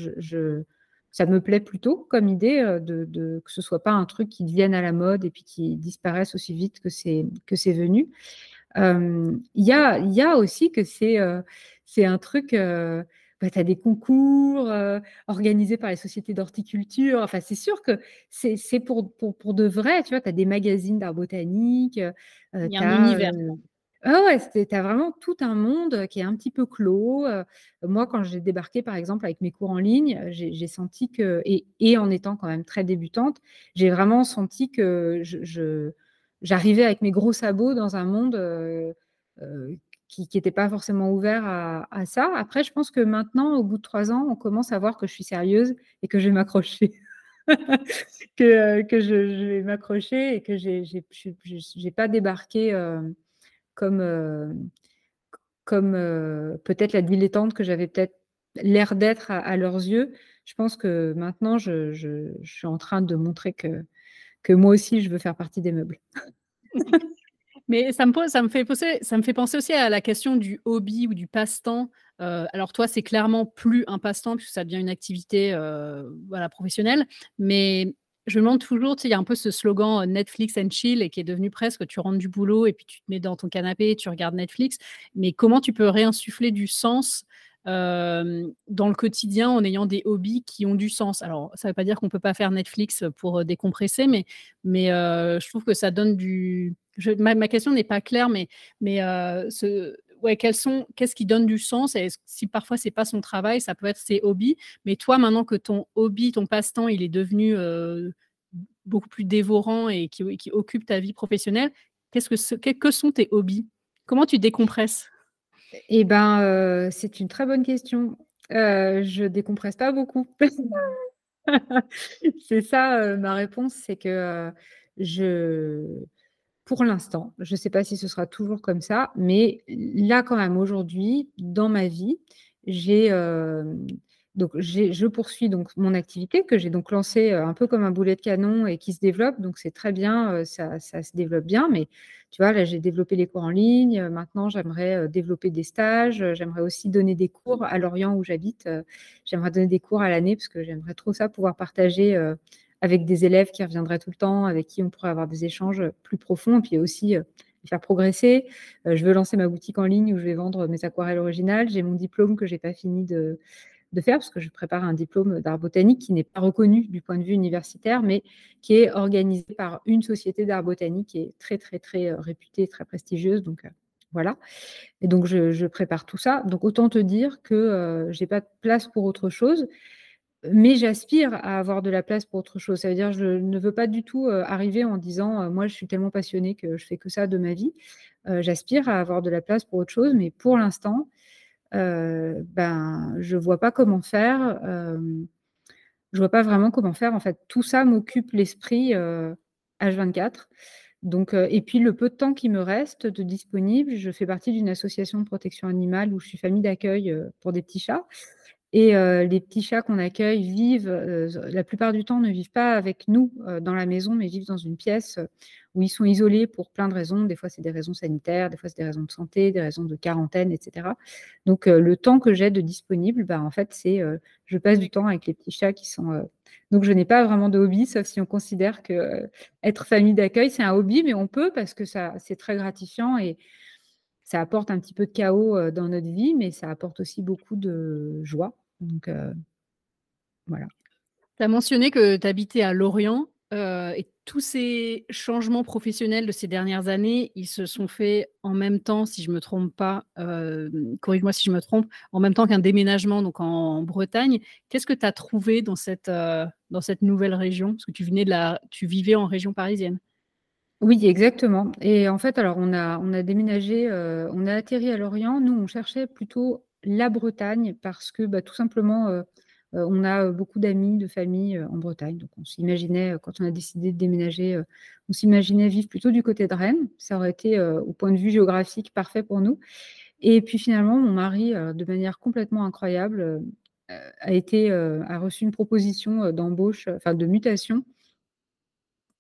[SPEAKER 2] ça me plaît plutôt comme idée de, de, que ce soit pas un truc qui devienne à la mode et puis qui disparaisse aussi vite que c'est que c'est venu. Il y, a, y a aussi que c'est c'est un truc bah, tu as des concours organisés par les sociétés d'horticulture. Enfin, c'est sûr que c'est pour, pour, pour, de vrai. Tu vois, tu as des magazines d'art botanique.
[SPEAKER 1] Il y a un univers.
[SPEAKER 2] ah ouais, tu as vraiment tout un monde qui est un petit peu clos. moi, quand j'ai débarqué, par exemple, avec mes cours en ligne, j'ai senti que, et, et, en étant quand même très débutante, j'ai vraiment senti que je j'arrivais avec mes gros sabots dans un monde qui n'étaient pas forcément ouverts à, ça. Après, je pense que maintenant, au bout de trois ans, on commence à voir que je suis sérieuse et que je vais m'accrocher. que, que je, vais m'accrocher et que je n'ai pas débarqué comme peut-être la dilettante que j'avais peut-être l'air d'être à, leurs yeux. Je pense que maintenant, je, suis en train de montrer que, que moi aussi, je veux faire partie des meubles.
[SPEAKER 1] Mais ça me, ça, me fait penser, ça me fait penser aussi à la question du hobby ou du passe-temps. alors toi, c'est clairement plus un passe-temps puisque ça devient une activité voilà, professionnelle. Mais je me demande toujours, il y a un peu ce slogan Netflix and chill et qui est devenu presque tu rentres du boulot et puis tu te mets dans ton canapé et tu regardes Netflix. Mais comment tu peux réinsuffler du sens dans le quotidien en ayant des hobbies qui ont du sens. Alors, ça ne veut pas dire qu'on ne peut pas faire Netflix pour décompresser, mais, je trouve que ça donne du... ma, question n'est pas claire, mais, ce, qu'est-ce qui donne du sens et si parfois c'est pas son travail, ça peut être ses hobbies. Mais toi, maintenant que ton hobby, ton passe-temps, il est devenu beaucoup plus dévorant et qui, occupe ta vie professionnelle, qu'est-ce que, que sont tes hobbies? Comment tu décompresses?
[SPEAKER 2] Eh ben, c'est une très bonne question. Je je décompresse pas beaucoup. C'est ça, ma réponse, c'est que, je pour l'instant, je ne sais pas si ce sera toujours comme ça, mais là, quand même, aujourd'hui, dans ma vie, j'ai, donc je poursuis donc mon activité que j'ai donc lancée un peu comme un boulet de canon et qui se développe. Donc c'est très bien, ça, se développe bien. Mais tu vois, là j'ai développé les cours en ligne. Maintenant j'aimerais développer des stages. J'aimerais aussi donner des cours à Lorient où j'habite. J'aimerais donner des cours à l'année parce que j'aimerais trop ça pouvoir partager avec des élèves qui reviendraient tout le temps, avec qui on pourrait avoir des échanges plus profonds. Et puis aussi faire progresser. je veux lancer ma boutique en ligne où je vais vendre mes aquarelles originales. J'ai mon diplôme que j'ai pas fini de de faire, parce que je prépare un diplôme d'art botanique qui n'est pas reconnu du point de vue universitaire, mais qui est organisé par une société d'art botanique qui est très, très, très euh, réputée, très prestigieuse. Donc, euh, voilà. Et donc, je, prépare tout ça. Donc, autant te dire que euh, je n'ai pas de place pour autre chose, mais j'aspire à avoir de la place pour autre chose. Ça veut dire je ne veux pas du tout arriver en disant moi, je suis tellement passionnée que je fais que ça de ma vie. j'aspire à avoir de la place pour autre chose, mais pour l'instant, ben, je vois pas comment faire. Euh, je vois pas vraiment comment faire. En fait, tout ça m'occupe l'esprit H24. Euh, Donc, et puis le peu de temps qui me reste de disponible, je fais partie d'une association de protection animale où je suis famille d'accueil pour des petits chats. Et les petits chats qu'on accueille vivent, la plupart du temps, ne vivent pas avec nous dans la maison, mais vivent dans une pièce où ils sont isolés pour plein de raisons. Des fois, c'est des raisons sanitaires, des fois, c'est des raisons de santé, des raisons de quarantaine, etc. Donc, le temps que j'ai de disponible, bah, en fait, c'est je passe du temps avec les petits chats qui sont. Donc, je n'ai pas vraiment de hobby, sauf si on considère que être famille d'accueil, c'est un hobby, mais on peut parce que ça, c'est très gratifiant et ça apporte un petit peu de chaos dans notre vie, mais ça apporte aussi beaucoup de joie. Donc, voilà.
[SPEAKER 1] Tu as mentionné que tu habitais à Lorient et tous ces changements professionnels de ces dernières années, ils se sont faits en même temps, si je ne me trompe pas, corrige-moi si je me trompe, en même temps qu'un déménagement donc en, Bretagne. Qu'est-ce que tu as trouvé dans cette, dans cette nouvelle région? Parce que tu, venais de la, tu vivais en région parisienne.
[SPEAKER 2] Oui, exactement. Et en fait, alors on a, on a déménagé, on a atterri à Lorient. Nous, on cherchait plutôt la Bretagne parce que bah, tout simplement, euh, euh, on a beaucoup d'amis, de famille en Bretagne. Donc on s'imaginait, quand on a décidé de déménager, on s'imaginait vivre plutôt du côté de Rennes. Ça aurait été, au point de vue géographique, parfait pour nous. Et puis finalement, mon mari, de manière complètement incroyable, a, été, a reçu une proposition d'embauche, enfin de mutation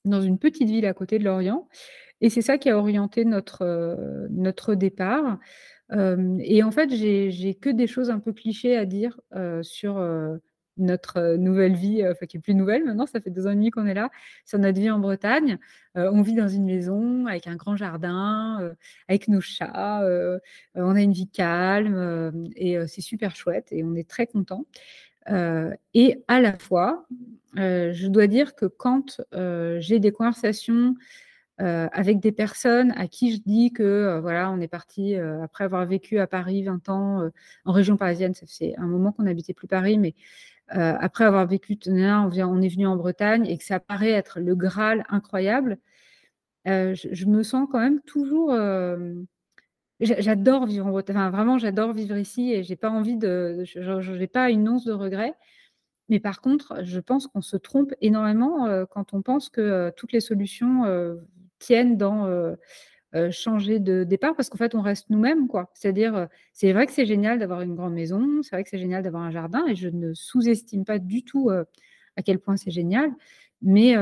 [SPEAKER 2] dans une petite ville à côté de Lorient. Et c'est ça qui a orienté notre, notre départ et en fait, j'ai que des choses un peu clichés à dire, sur, notre, nouvelle vie, enfin qui est plus nouvelle maintenant, ça fait 2 ans et demi qu'on est là, sur notre vie en Bretagne. on vit dans une maison avec un grand jardin, avec nos chats, on a une vie calme, et c'est super chouette et on est très content. et à la fois, je dois dire que quand, j'ai des conversations euh, avec des personnes à qui je dis que euh, voilà, on est parti euh, après avoir vécu à Paris 20 ans en région parisienne. Fait un moment qu'on n'habitait plus Paris, mais après avoir vécu, on, vient, on est venu en Bretagne et que ça paraît être le Graal incroyable. Je, me sens quand même toujours j'adore vivre en Bretagne. Vraiment, j'adore vivre ici et j'ai pas envie de, je n'ai pas une once de regret. Mais par contre, je pense qu'on se trompe énormément quand on pense que toutes les solutions tiennent dans changer de départ parce qu'en fait, on reste nous-mêmes. quoi. C'est-à-dire, c'est vrai que c'est génial d'avoir une grande maison, c'est vrai que c'est génial d'avoir un jardin et je ne sous-estime pas du tout à quel point c'est génial. Mais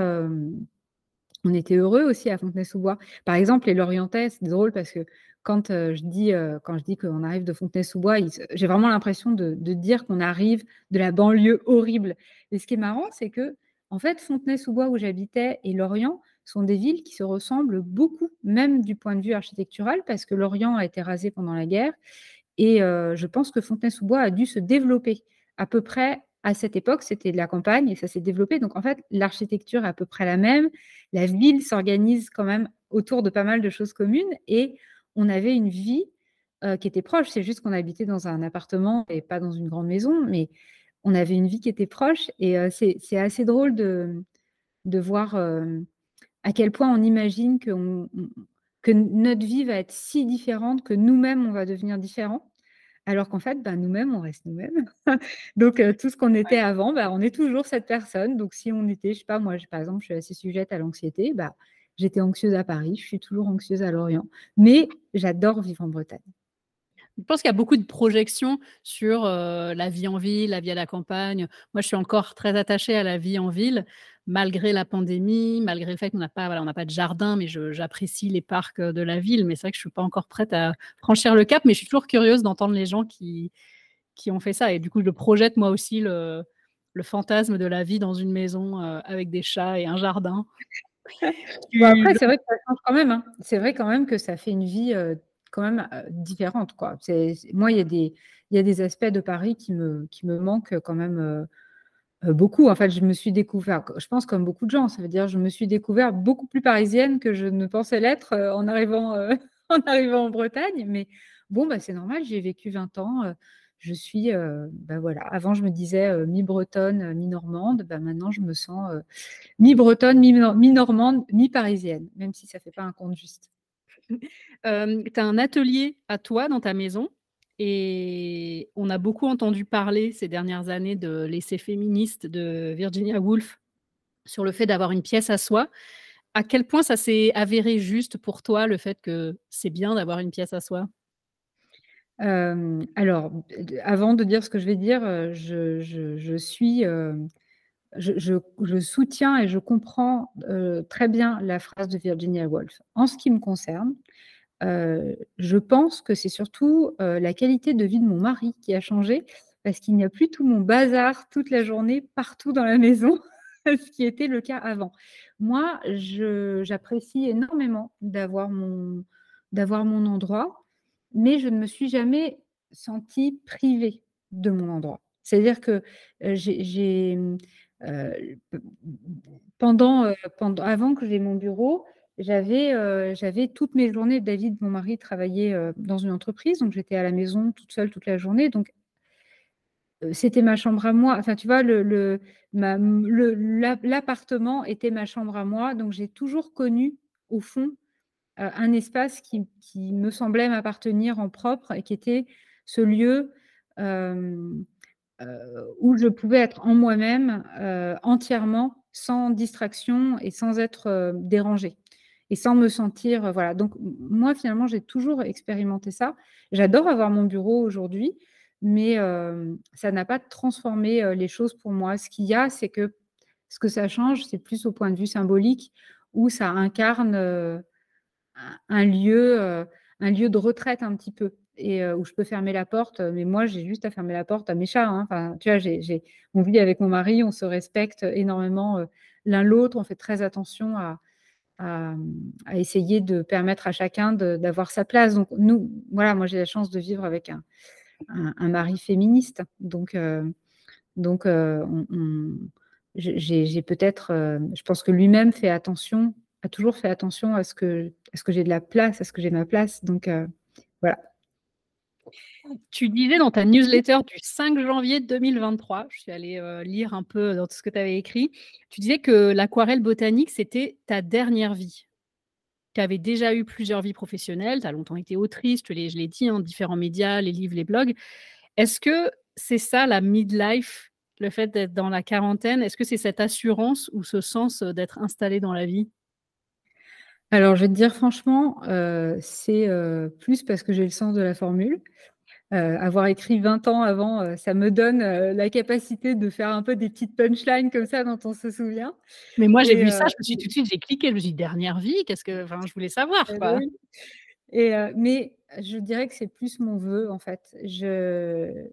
[SPEAKER 2] on était heureux aussi à Fontenay-sous-Bois. Par exemple, les Lorientais, c'est drôle parce que quand je dis, quand je dis qu'on arrive de Fontenay-sous-Bois, j'ai vraiment l'impression de, dire qu'on arrive de la banlieue horrible. Et ce qui est marrant, c'est que en fait, Fontenay-sous-Bois où j'habitais et Lorient sont des villes qui se ressemblent beaucoup, même du point de vue architectural, parce que Lorient a été rasé pendant la guerre. Et je pense que Fontenay-sous-Bois a dû se développer à peu près à cette époque, c'était de la campagne et ça s'est développé. Donc en fait, l'architecture est à peu près la même. La ville s'organise quand même autour de pas mal de choses communes et on avait une vie qui était proche. C'est juste qu'on habitait dans un appartement et pas dans une grande maison, mais on avait une vie qui était proche. Et c'est assez drôle de voir à quel point on imagine que, que notre vie va être si différente que nous-mêmes, on va devenir différents. Alors qu'en fait, bah, nous-mêmes, on reste nous-mêmes. Donc, tout ce qu'on était avant, bah, on est toujours cette personne. Donc, si on était, je sais pas, moi, par exemple, je suis assez sujette à l'anxiété, bah, j'étais anxieuse à Paris, je suis toujours anxieuse à Lorient. Mais j'adore vivre en Bretagne.
[SPEAKER 1] Je pense qu'il y a beaucoup de projections sur la vie en ville, la vie à la campagne. Moi, je suis encore très attachée à la vie en ville, malgré la pandémie, malgré le fait qu'on n'a pas, voilà, on n'a pas de jardin, mais j'apprécie les parcs de la ville. Mais c'est vrai que je suis pas encore prête à franchir le cap, mais je suis toujours curieuse d'entendre les gens qui, qui ont fait ça. Et du coup, je projette moi aussi le, le fantasme de la vie dans une maison avec des chats et un jardin.
[SPEAKER 2] après, c'est vrai que ça change quand même. Hein. C'est vrai quand même que ça fait une vie quand même différente. Quoi. moi, il y, a des, il y a des aspects de Paris qui me, qui me manquent quand même beaucoup. En fait, je me suis découvert, je pense comme beaucoup de gens, ça veut dire je me suis découvert beaucoup plus parisienne que je ne pensais l'être en, arrivant, en arrivant en Bretagne. Mais bon, bah, c'est normal, j'ai vécu 20 ans. je suis, bah, voilà, avant je me disais mi-bretonne, mi-normande, bah, maintenant je me sens mi-bretonne, mi-normande, mi-parisienne, même si ça ne fait pas un compte juste
[SPEAKER 1] tu as un atelier à toi dans ta maison? Et on a beaucoup entendu parler ces dernières années de l'essai féministe de Virginia Woolf sur le fait d'avoir une pièce à soi. À quel point ça s'est avéré juste pour toi, le fait que c'est bien d'avoir une pièce à soi?
[SPEAKER 2] Alors, avant de dire ce que je vais dire, je, suis je, soutiens et je comprends très bien la phrase de Virginia Woolf. En ce qui me concerne, je pense que c'est surtout la qualité de vie de mon mari qui a changé parce qu'il n'y a plus tout mon bazar toute la journée partout dans la maison, ce qui était le cas avant. Moi, j'apprécie énormément d'avoir mon, endroit, mais je ne me suis jamais sentie privée de mon endroit. C'est-à-dire que j'ai pendant, pendant, avant que j'ai mon bureau, j'avais j'avais toutes mes journées. David, mon mari, travaillait dans une entreprise, donc j'étais à la maison toute seule toute la journée. Donc c'était ma chambre à moi. Enfin, tu vois, l'appartement était ma chambre à moi. Donc j'ai toujours connu, au fond, un espace qui, me semblait m'appartenir en propre et qui était ce lieu euh, où je pouvais être en moi-même euh, entièrement, sans distraction et sans être euh, dérangée et sans me sentir voilà. Donc moi finalement j'ai toujours expérimenté ça. J'adore avoir mon bureau aujourd'hui, mais ça n'a pas transformé les choses pour moi. Ce qu'il y a, c'est que ce que ça change, c'est plus au point de vue symbolique où ça incarne un lieu, un lieu de retraite un petit peu et où je peux fermer la porte. Mais moi, j'ai juste à fermer la porte à mes chats. Hein. Enfin, tu vois, j'ai, on vit avec mon mari, on se respecte énormément l'un l'autre, on fait très attention à, à, essayer de permettre à chacun d'avoir sa place. Donc, nous, voilà, moi, j'ai la chance de vivre avec un, mari féministe. Donc, donc j'ai, peut-être, je pense que lui-même fait attention, a toujours fait attention à ce que, que j'ai de la place, à ce que j'ai ma place. Donc, voilà.
[SPEAKER 1] Tu disais dans ta newsletter du 5 janvier 2023, je suis allée lire un peu dans tout ce que tu avais écrit, tu disais que l'aquarelle botanique, c'était ta dernière vie. tu avais déjà eu plusieurs vies professionnelles, tu as longtemps été autrice, je l'ai dit, en hein, différents médias, les livres, les blogs. Est-ce que c'est ça la midlife, le fait d'être dans la quarantaine? Est-ce que c'est cette assurance ou ce sens d'être installé dans la vie?
[SPEAKER 2] Alors, je vais te dire franchement, c'est, plus parce que j'ai le sens de la formule. avoir écrit 20 ans avant, ça me donne, la capacité de faire un peu des petites punchlines comme ça dont on se souvient
[SPEAKER 1] Mais moi, j'ai vu ça, je me suis tout de suite j'ai cliqué, je me suis dit: «Dernière vie?» qu'est-ce que enfin, je voulais savoir,
[SPEAKER 2] Eh
[SPEAKER 1] quoi.
[SPEAKER 2] ben oui et mais je dirais que c'est plus mon vœu, en fait. Je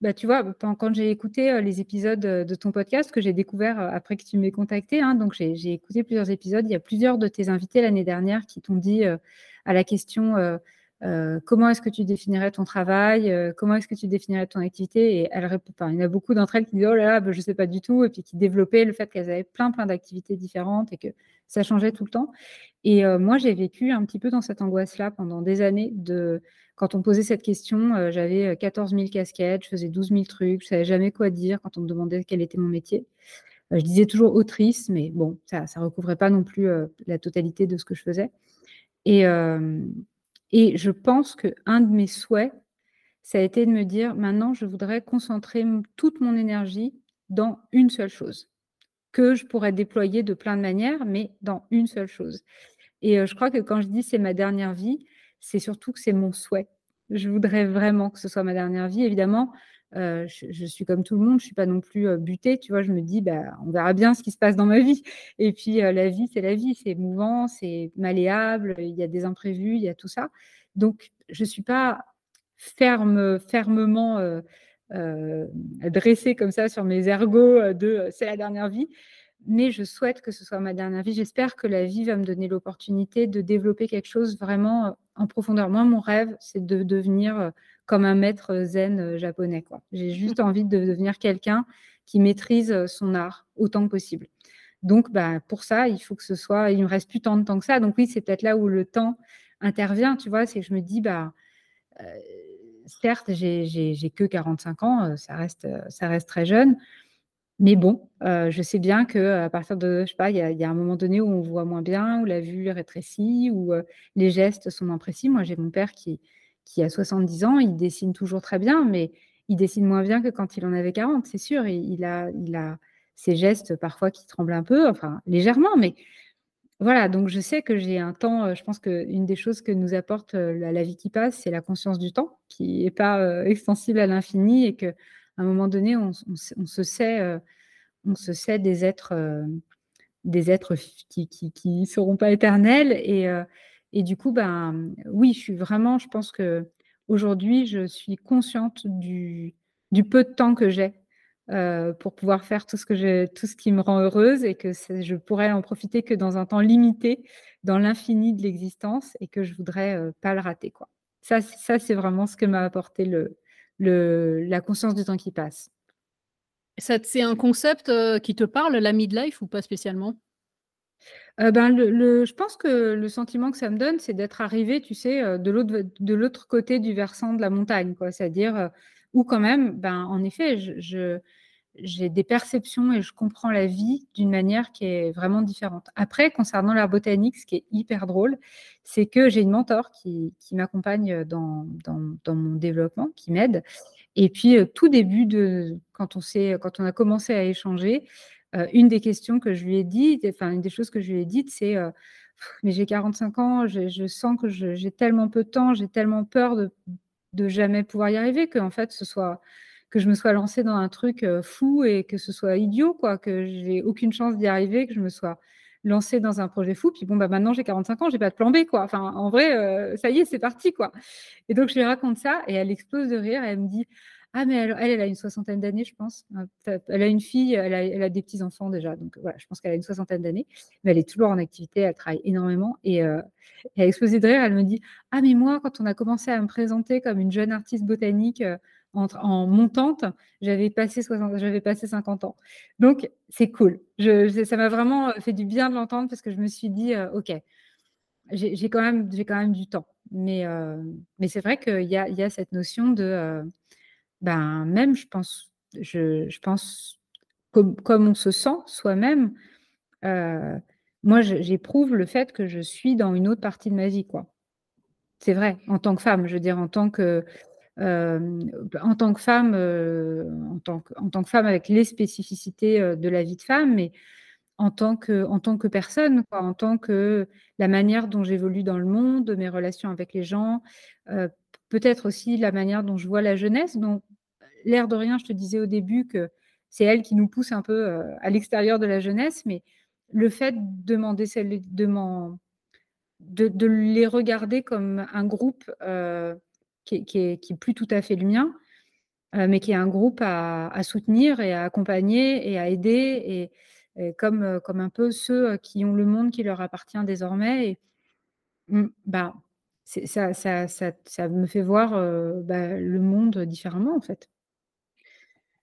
[SPEAKER 2] bah, tu vois, quand j'ai écouté, les épisodes, de ton podcast que j'ai découvert, après que tu m'aies contacté, hein, donc j'ai écouté plusieurs épisodes. Il y a plusieurs de tes invités l'année dernière qui t'ont dit, à la question, «Comment est-ce que tu définirais ton travail? comment est-ce que tu définirais ton activité?» et elles enfin, il y en a beaucoup d'entre elles qui disent: «Oh là là, bah, je sais pas du tout» et puis qui développaient le fait qu'elles avaient plein, plein d'activités différentes et que ça changeait tout le temps et moi, j'ai vécu un petit peu dans cette angoisse-là pendant des années quand on posait cette question, euh, j'avais 14 euh, 000 casquettes, je faisais 12 000 trucs, je savais jamais quoi dire quand on me demandait quel était mon métier. Euh, je disais toujours autrice, mais bon, ça ne recouvrait pas non plus la totalité de ce que je faisais. Et, et je pense qu'un de mes souhaits, ça a été de me dire, maintenant, je voudrais concentrer toute mon énergie dans une seule chose, que je pourrais déployer de plein de manières, mais dans une seule chose. Et je crois que quand je dis c'est ma dernière vie, c'est surtout que c'est mon souhait. Je voudrais vraiment que ce soit ma dernière vie. Évidemment, je, suis comme tout le monde, je suis pas non plus butée. Tu vois, je me dis, bah, on verra bien ce qui se passe dans ma vie. Et puis, la vie, c'est la vie, c'est mouvant, c'est malléable, il y a des imprévus, il y a tout ça. Donc, je suis pas ferme, fermement dressée comme ça sur mes ergots de c'est la dernière vie mais je souhaite que ce soit ma dernière vie. J'espère que la vie va me donner l'opportunité de développer quelque chose vraiment en profondeur. Moi, mon rêve, c'est de devenir euh, comme un maître zen euh, japonais. J'ai juste envie de devenir quelqu'un qui maîtrise son art autant que possible. Donc, bah, pour ça, il faut que ce soit. Il ne me reste plus tant de temps que ça. Donc, oui, c'est peut-être là où le temps intervient. Tu vois, c'est que je me dis, bah, certes, j'ai que 45 ans, ça reste, ça reste très jeune. Mais bon, euh, je sais bien qu'à partir de, je sais pas, il y a un moment donné où on voit moins bien, où la vue rétrécit, où euh, les gestes sont moins précis. Moi, j'ai mon père qui qui a 70 ans, il dessine toujours très bien, mais il dessine moins bien que quand il en avait 40, c'est sûr. il a il a ses gestes parfois qui tremblent un peu, enfin légèrement, mais voilà, donc je sais que j'ai un temps, euh, je pense qu'une des choses que nous apporte, la vie qui passe, c'est la conscience du temps qui n'est pas, extensible à l'infini et que à un moment donné, on, se sait, euh, on se sait des êtres, euh, des êtres qui ne seront pas éternels. Et, euh, et du coup, ben, oui, je suis vraiment, je pense que aujourd'hui, je suis consciente du, peu de temps que j'ai pour pouvoir faire tout ce, que tout ce qui me rend heureuse et que je pourrais en profiter que dans un temps limité, dans l'infini de l'existence et que je voudrais pas le rater. Ça, ça c'est vraiment ce que m'a apporté le, le, la conscience du temps qui passe.
[SPEAKER 1] C'est un concept euh, qui te parle, la midlife, ou pas spécialement?
[SPEAKER 2] Euh, ben, le, je pense que le sentiment que ça me donne, c'est d'être arrivé, tu sais, euh, de l'autre côté du versant de la montagne, quoi. C'est-à-dire où quand même, ben, en effet, je, j'ai des perceptions et je comprends la vie d'une manière qui est vraiment différente. Après, concernant l'art botanique, ce qui est hyper drôle, c'est que j'ai une mentor qui, m'accompagne dans, mon développement, qui m'aide. Et puis, euh, tout début de quand on, quand on a commencé à échanger, euh, une des questions que je lui ai dites, enfin, une des choses que je lui ai dites, c'est euh, Mais j'ai 45 ans, je, sens que j'ai tellement peu de temps, j'ai tellement peur de, de jamais pouvoir y arriver, que en fait, ce soit que je me sois lancée dans un truc fou et que ce soit idiot, quoi, que j'ai aucune chance d'y arriver, que je me sois lancée dans un projet fou. Puis bon, bah maintenant j'ai 45 ans, j'ai pas de plan B, quoi. Enfin, en vrai, ça y est, c'est parti, quoi. Et donc je lui raconte ça et elle explose de rire. Et elle me dit ah, mais elle, elle, a une soixantaine d'années, je pense. Elle a une fille, elle a, des petits-enfants déjà. Donc voilà, je pense qu'elle a une soixantaine d'années. Mais elle est toujours en activité, elle travaille énormément. Et, elle a explosé de rire. Elle me dit Ah, mais moi, quand on a commencé à me présenter comme une jeune artiste botanique, en, montante, j'avais passé, passé 50 ans. Donc, c'est cool. Ça m'a vraiment euh, fait du bien de l'entendre parce que je me suis dit, euh, OK, j'ai quand, même, quand même du temps. Mais, euh, mais c'est vrai qu'il y a, cette notion de, ben, même, je pense, je pense comme, comme, on se sent soi-même, moi, j'éprouve le fait que je suis dans une autre partie de ma vie, quoi. C'est vrai, en tant que femme, je veux dire, en tant que, en tant que femme, en tant que en tant que femme avec les spécificités, de la vie de femme, mais en tant que en tant que personne, en tant que la manière dont j'évolue dans le monde, mes relations avec les gens, peut-être aussi la manière dont je vois la jeunesse, donc l'air de rien, je te disais au début que c'est elle qui nous pousse un peu, à l'extérieur de la jeunesse, mais le fait de demander de les regarder comme un groupe, qui est plus tout à fait le mien, mais qui est un groupe à soutenir et à accompagner et à aider et comme, comme un peu ceux, qui ont le monde qui leur appartient désormais et mmh, bah, ça ça ça me fait voir, bah, le monde différemment, en fait.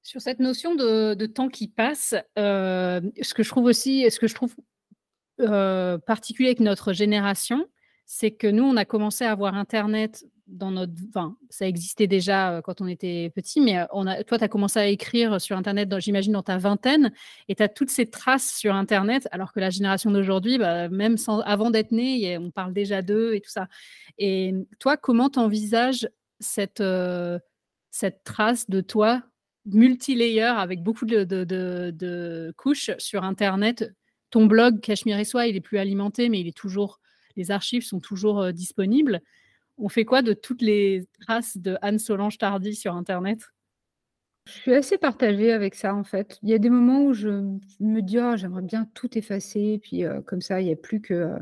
[SPEAKER 1] Sur cette notion de temps qui passe, ce que je trouve aussi ce que je trouve, particulier avec notre génération, c'est que nous, on a commencé à avoir internet dans notre enfin, ça existait déjà, heu, quand on était petit, mais, heu, on a toi, tu as commencé à écrire sur internet j'imagine dans ta vingtaine et tu as toutes ces traces sur internet, alors que la génération d'aujourd'hui, bah, même sans avant d'être née, on parle déjà d'eux et tout ça et toi, comment tu envisages cette, heu, cette trace de toi multi-layer avec beaucoup de de de couches sur internet? Ton blog Cachemire et Soie, il est plus alimenté, mais il est toujours les archives sont toujours, disponibles. On fait quoi de toutes les traces de Anne Solange Tardy sur internet?
[SPEAKER 2] Je suis assez partagée avec ça, en fait. Il y a des moments où je me dis: «Oh, j'aimerais bien tout effacer» puis, heu, comme ça, il y a plus que, heu,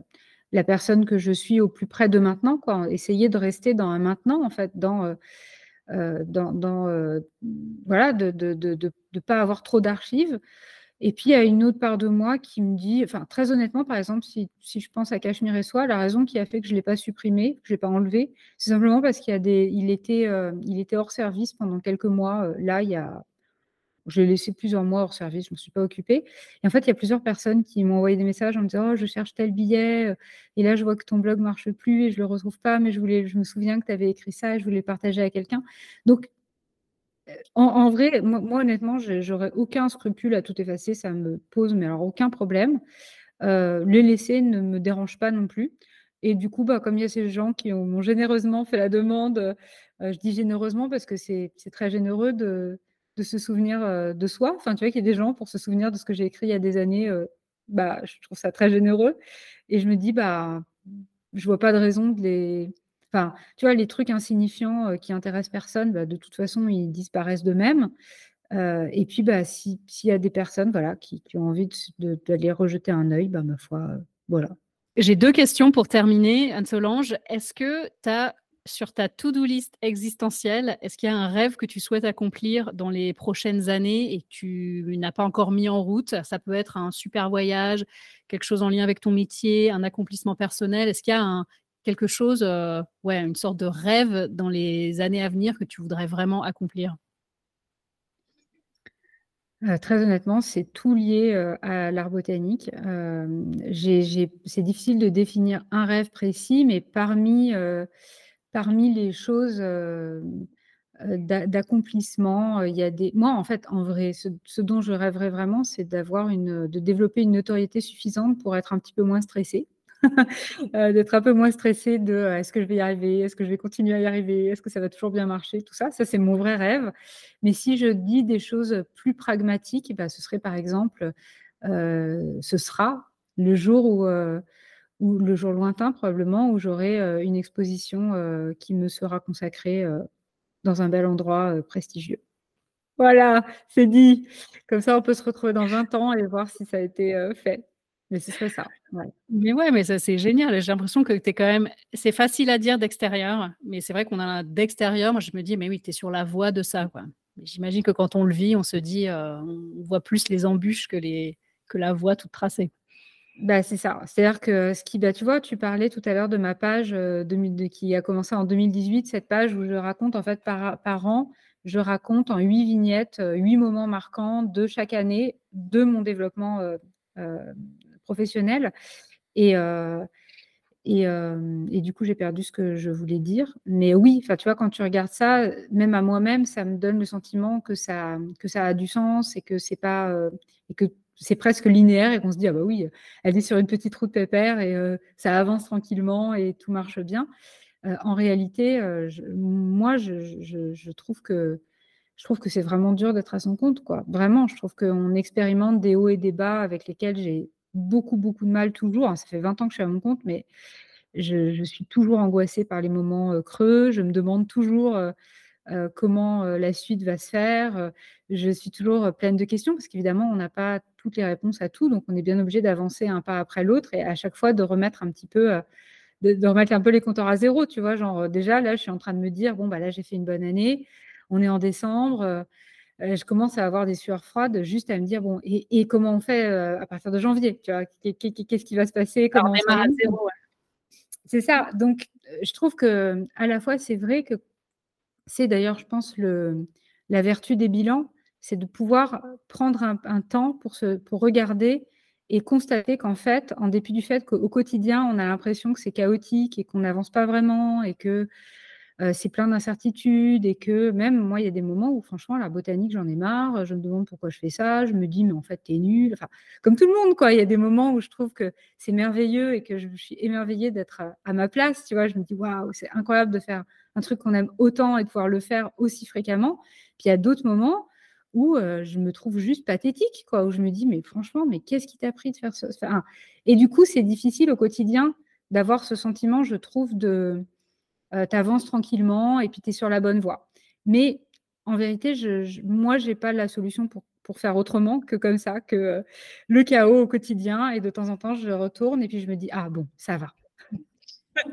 [SPEAKER 2] la personne que je suis au plus près de maintenant, quoi. Essayer de rester dans un maintenant, en fait, dans, heu, voilà, de de de de pas avoir trop d'archives et puis il y a une autre part de moi qui me dit enfin, très honnêtement, par exemple, si je pense à Cachemire et Soie, la raison qui a fait que je l'ai pas supprimé, que je l'ai pas enlevé, c'est simplement parce qu'il il était, hors service pendant quelques mois, heu, là, il y a je l'ai laissé plusieurs mois hors service, je m'en suis pas occupée et en fait, il y a plusieurs personnes qui m'ont envoyé des messages en me disant: «Oh, je cherche tel billet, heu, et là, je vois que ton blog marche plus et je le retrouve pas, mais je je me souviens que tu avais écrit ça et je voulais le partager à quelqu'un». Donc en vrai, moi moi honnêtement, j'aurais aucun scrupule à tout effacer, ça me pose mais alors aucun problème. Heu, les laisser ne me dérange pas non plus et du coup, bah, comme il y a ces gens qui ont m'ont généreusement fait la demande, heu je dis généreusement parce que c'est très généreux de se souvenir, heu, de soi. Enfin, tu vois, qu'il y ait des gens pour se souvenir de ce que j'ai écrit il y a des années, bah, je trouve ça très généreux et je me dis: «Bah, je vois pas de raison de les» Enfin, tu vois, les trucs insignifiants, heu, qui intéressent personne, bah, de toute façon, ils disparaissent d'eux-mêmes. Heu et puis, bah, si s'il y a des personnes, voilà, qui ont envie d'aller rejeter un œil, bah, ma foi, heu, voilà.
[SPEAKER 1] J'ai 2 questions pour terminer, Anne-Solange. Est-ce que tu as sur ta to-do list existentielle, est-ce qu'il y a un rêve que tu souhaites accomplir dans les prochaines années et que tu n'as pas encore mis en route? Ça peut être un super voyage, quelque chose en lien avec ton métier, un accomplissement personnel. Est-ce qu'il y a un quelque chose, ouais, une sorte de rêve dans les années à venir que tu voudrais vraiment accomplir?
[SPEAKER 2] Heu, très honnêtement, c'est tout lié, heu, à l'art botanique. C'est difficile de définir un rêve précis, mais parmi, les choses, d'accomplissement, il y a des moi, en fait, en vrai, ce dont je rêverais vraiment, c'est de développer une notoriété suffisante pour être un petit peu moins stressée. Heu, d'être un peu moins stressée de, heu: «Est-ce que je vais y arriver? Est-ce que je vais continuer à y arriver? Est-ce que ça va toujours bien marcher?» tout ça, ça c'est mon vrai rêve. Mais si je dis des choses, plus pragmatiques, bah, ce serait par exemple, heu, ce sera le jour où, où le jour lointain probablement, où j'aurai, une exposition, qui me sera consacrée, dans un bel endroit, prestigieux. Voilà, c'est dit. Comme ça, on peut se retrouver dans 20 ans et voir si ça a été, fait. Mais ce serait ça, ouais.
[SPEAKER 1] Mais ouais, mais ça, c'est génial. J'ai l'impression que tu es quand même c'est facile à dire d'extérieur, mais c'est vrai qu'on a d'extérieur, moi je me dis: «Mais oui, tu es sur la voie de ça, quoi». Mais j'imagine que quand on le vit, on se dit, heu, on voit plus les embûches que les que la voie toute tracée.
[SPEAKER 2] Bah, c'est ça. C'est-à-dire que ce qui bah, tu vois, tu parlais tout à l'heure de ma page, heu, 2000 de qui a commencé en 2018, cette page où je raconte en fait par par an, je raconte en 8 vignettes, heu, 8 moments marquants de chaque année de mon développement, professionnel et heu et hem et du coup, j'ai perdu ce que je voulais dire. Mais oui, tu vois, quand tu regardes ça, même à moi-même, ça me donne le sentiment que ça que ça a du sens et que c'est pas, heu et que c'est presque linéaire et qu'on se dit, ah bah oui, elle est sur une petite route pépère et ça avance tranquillement et tout marche bien. en réalité, moi, je, trouve que je trouve que c'est vraiment dur d'être à son compte, quoi. Vraiment, je trouve qu'on expérimente des hauts et des bas avec lesquels j'ai beaucoup, beaucoup de mal toujours. Hein, ça fait 20 ans que je suis à mon compte, mais je, suis toujours angoissée par les moments creux. Je me demande toujours comment la suite va se faire. je suis toujours pleine de questions parce qu'évidemment, on n'a pas toutes les réponses à tout. Donc, on est bien obligé d'avancer un pas après l'autre et à chaque fois de remettre un petit peu, de, remettre un peu les compteurs à zéro. Tu vois, genre, déjà, là, je suis en train de me dire, bon, bah là, j'ai fait une bonne année. On est en décembre. Je commence à avoir des sueurs froides juste à me dire, bon, et, comment on fait à partir de janvier tu vois Qu'est-ce qui va se passer comment C'est ça. Donc, je trouve que à la fois, c'est vrai que c'est d'ailleurs, je pense, le, la vertu des bilans, c'est de pouvoir prendre un, temps pour, se, pour regarder et constater qu'en fait, en dépit du fait qu'au quotidien, on a l'impression que c'est chaotique et qu'on n'avance pas vraiment et que c'est plein d'incertitudes et que même moi, il y a des moments où franchement, la botanique, j'en ai marre, je me demande pourquoi je fais ça, je me dis, mais en fait, t'es nul. Enfin, comme tout le monde, quoi. Il y a des moments où je trouve que c'est merveilleux et que je suis émerveillée d'être à, ma place, tu vois. Je me dis, waouh, c'est incroyable de faire un truc qu'on aime autant et de pouvoir le faire aussi fréquemment. Puis il y a d'autres moments où je me trouve juste pathétique, quoi, où je me dis, mais franchement, mais qu'est-ce qui t'a pris de faire ça Et du coup, c'est difficile au quotidien d'avoir ce sentiment, je trouve, de euh, tu avances tranquillement et puis tu es sur la bonne voie. Mais en vérité, je, moi, je n'ai pas la solution pour, pour, faire autrement que comme ça, que euh, le chaos au quotidien. Et de temps en temps, je retourne et puis je me dis, ah bon, ça va.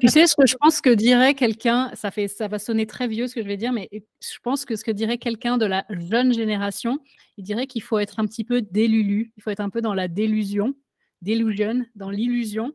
[SPEAKER 1] Tu sais ce que je pense que dirait quelqu'un, ça, fait, ça va sonner très vieux ce que je vais dire, mais je pense que ce que dirait quelqu'un de la jeune génération, il dirait qu'il faut être un petit peu délulu, il faut être un peu dans la délusion, delusion, dans l'illusion.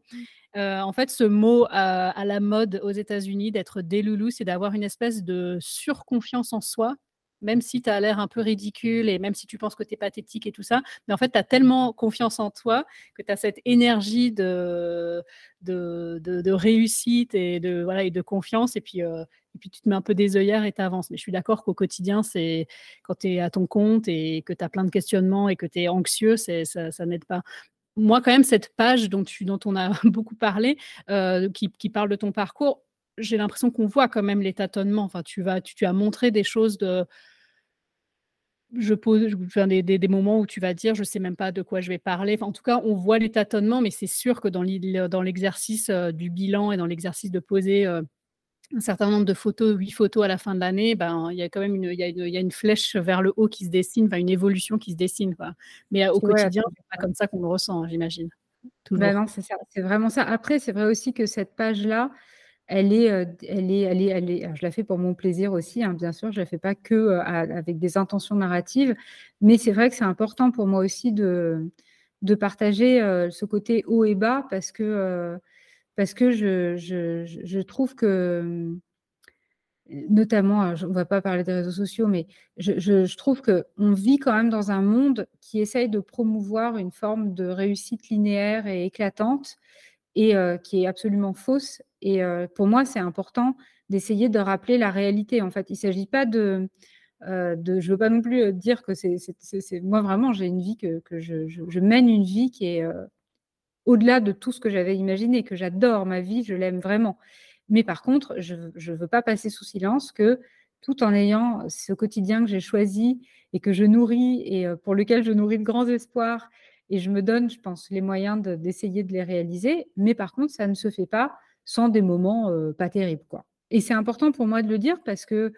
[SPEAKER 1] Euh, en fait, ce mot à, la mode aux États-Unis d'être déloulou, c'est d'avoir une espèce de surconfiance en soi, même si tu as l'air un peu ridicule et même si tu penses que tu es pathétique et tout ça. Mais en fait, tu as tellement confiance en toi que tu as cette énergie de, de, réussite et de, voilà, et de confiance. Et puis, euh, et puis, tu te mets un peu des œillères et tu avances. Mais je suis d'accord qu'au quotidien, c'est quand tu es à ton compte et que tu as plein de questionnements et que tu es anxieux, ça, ça n'aide pas moi, quand même, cette page dont, tu, on a beaucoup parlé, euh, qui, parle de ton parcours, j'ai l'impression qu'on voit quand même les tâtonnements. Enfin, tu, vas, tu, as montré des choses de. Je pose des, des, moments où tu vas dire, je ne sais même pas de quoi je vais parler. en tout cas, on voit les tâtonnements, mais c'est sûr que dans l'exercice euh, du bilan et dans l'exercice de poser euh, un certain nombre de photos, huit photos à la fin de l'année, ben, il y a quand même une, il y a une, il y a une flèche vers le haut qui se dessine, une évolution qui se dessine. Quoi. Mais euh, au quotidien, c'est pas comme ça qu'on le ressent, hein, j'imagine.
[SPEAKER 2] Ben non, c'est, vraiment ça. Après, c'est vrai aussi que cette page-là, elle est, euh, elle est, elle est, elle est, je la fais pour mon plaisir aussi, hein, bien sûr, je la fais pas que euh, avec des intentions narratives, mais c'est vrai que c'est important pour moi aussi de, de partager ce côté haut et bas parce que parce que je, trouve que, notamment, on ne va pas parler des réseaux sociaux, mais je, trouve qu'on vit quand même dans un monde qui essaye de promouvoir une forme de réussite linéaire et éclatante et euh, qui est absolument fausse. Et euh, pour moi, c'est important d'essayer de rappeler la réalité. En fait, il ne s'agit pas de, euh, de, je ne veux pas non plus dire que c'est, moi vraiment, j'ai une vie que, je, je, mène une vie qui est au-delà de tout ce que j'avais imaginé, que j'adore ma vie, je l'aime vraiment. Mais par contre, je ne veux pas passer sous silence que tout en ayant ce quotidien que j'ai choisi et que je nourris et euh, pour lequel je nourris de grands espoirs et je me donne, je pense, les moyens d'essayer de, les réaliser. Mais par contre, ça ne se fait pas sans des moments euh, pas terribles. Quoi. Et c'est important pour moi de le dire parce que,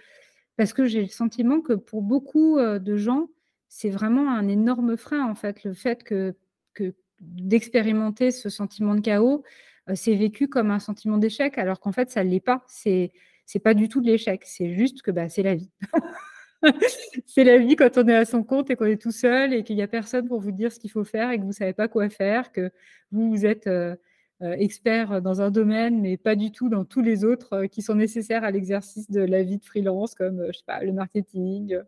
[SPEAKER 2] parce que j'ai le sentiment que pour beaucoup euh, de gens, c'est vraiment un énorme frein, en fait, le fait que, que d'expérimenter ce sentiment de chaos, euh, c'est vécu comme un sentiment d'échec, alors qu'en fait, ça ne l'est pas. C'est n'est pas du tout de l'échec, c'est juste que bah, c'est la vie. c'est la vie quand on est à son compte et qu'on est tout seul et qu'il n'y a personne pour vous dire ce qu'il faut faire et que vous ne savez pas quoi faire, que vous, vous êtes euh, euh, expert dans un domaine, mais pas du tout dans tous les autres qui sont nécessaires à l'exercice de la vie de freelance, comme je sais pas, le marketing,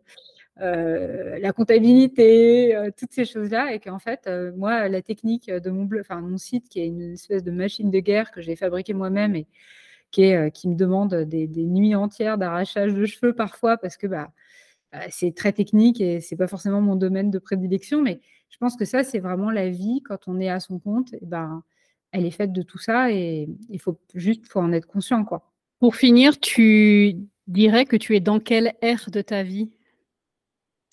[SPEAKER 2] euh, la comptabilité, euh, toutes ces choses-là, et qu'en fait, euh, moi, la technique de mon, bleu, mon site, qui est une espèce de machine de guerre que j'ai fabriquée moi-même et qui, me demande des, nuits entières d'arrachage de cheveux parfois, parce que bah, c'est très technique et c'est pas forcément mon domaine de prédilection, mais je pense que ça, c'est vraiment la vie quand on est à son compte. Et ben, elle est faite de tout ça et il faut juste en être conscient, quoi.
[SPEAKER 1] Pour finir, tu dirais que tu es dans quelle ère de ta vie?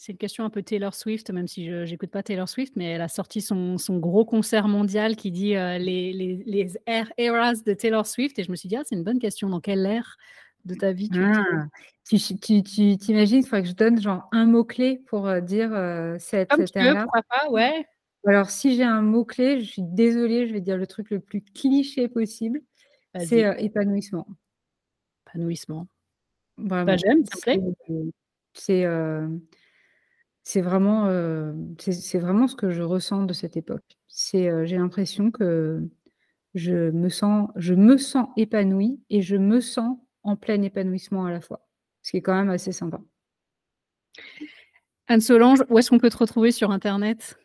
[SPEAKER 1] C'est une question un peu Taylor Swift, même si je n'écoute pas Taylor Swift, mais elle a sorti son, son gros concert mondial qui dit euh, les, les, les eras de Taylor Swift. Et je me suis dit, ah, c'est une bonne question. Dans quelle ère de ta vie tu
[SPEAKER 2] ah, tu, tu, tu t'imagines, il faudrait que je donne genre un mot-clé pour euh, dire euh, cette,
[SPEAKER 1] Comme tu veux, pourquoi pas, ouais.
[SPEAKER 2] Alors, si j'ai un mot-clé, je suis désolée, je vais dire le truc le plus cliché possible. C'est épanouissement.
[SPEAKER 1] Épanouissement.
[SPEAKER 2] Bah, j'aime, C'est c'est vraiment, c'est vraiment ce que je ressens de cette époque. C'est, j'ai l'impression que je me sens je me sens épanouie et je me sens en plein épanouissement à la fois, ce qui est quand même assez sympa.
[SPEAKER 1] Anne Solange, où est-ce qu'on peut te retrouver sur internet?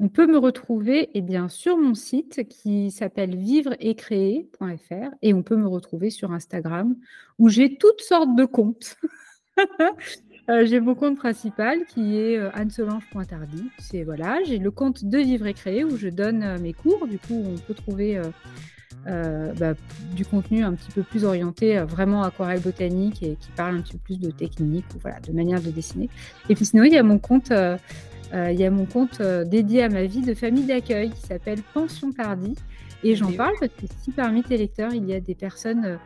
[SPEAKER 2] On peut me retrouver eh bien, sur mon site qui s'appelle vivre-et-créer.fr et on peut me retrouver sur Instagram où j'ai toutes sortes de comptes. Euh, j'ai mon compte principal qui est euh, anne-solange.tardy. C'est voilà, j'ai le compte de Vivre et Créer où je donne euh, mes cours. Du coup, on peut trouver bah, du contenu un petit peu plus orienté vraiment aquarelle botanique et qui parle un petit peu plus de technique ou voilà, de manière de dessiner. Et puis sinon, il y a mon compte euh, il y a mon compte euh, dédié à ma vie de famille d'accueil qui s'appelle Pension Tardy. Et j'en parle parce que si parmi tes lecteurs, il y a des personnes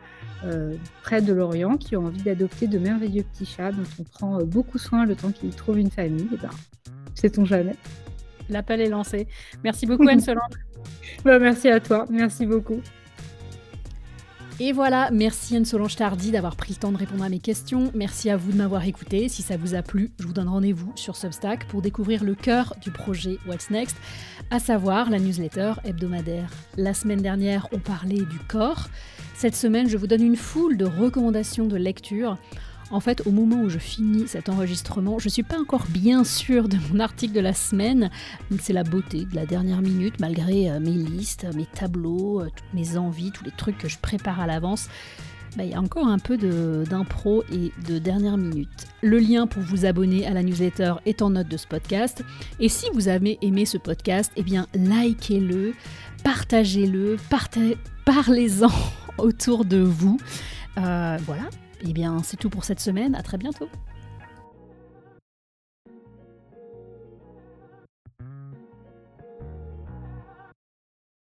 [SPEAKER 2] euh, près de l'Orient qui ont envie d'adopter de merveilleux petits chats dont on prend beaucoup soin le temps qu'ils trouvent une famille, et eh ben, sait-on jamais.
[SPEAKER 1] L'appel est lancé. Merci beaucoup Anne-Solange.
[SPEAKER 2] bah, merci à toi, merci beaucoup.
[SPEAKER 1] Et voilà, merci Anne-Solange Tardy d'avoir pris le temps de répondre à mes questions. Merci à vous de m'avoir écouté. Si ça vous a plu, je vous donne rendez-vous sur Substack pour découvrir le cœur du projet What's Next, à savoir la newsletter hebdomadaire. La semaine dernière, on parlait du corps. Cette semaine, je vous donne une foule de recommandations de lecture. En fait, au moment où je finis cet enregistrement, je ne suis pas encore bien sûre de mon article de la semaine. C'est la beauté de la dernière minute, malgré euh, mes listes, mes tableaux, euh, toutes mes envies, tous les trucs que je prépare à l'avance. Bah, il y a encore un peu d'impro et de dernière minute. Le lien pour vous abonner à la newsletter est en note de ce podcast. Et si vous avez aimé ce podcast, eh bien, likez-le, partagez-le, parlez-en autour de vous. Euh, voilà, eh bien, c'est tout pour cette semaine. À très bientôt.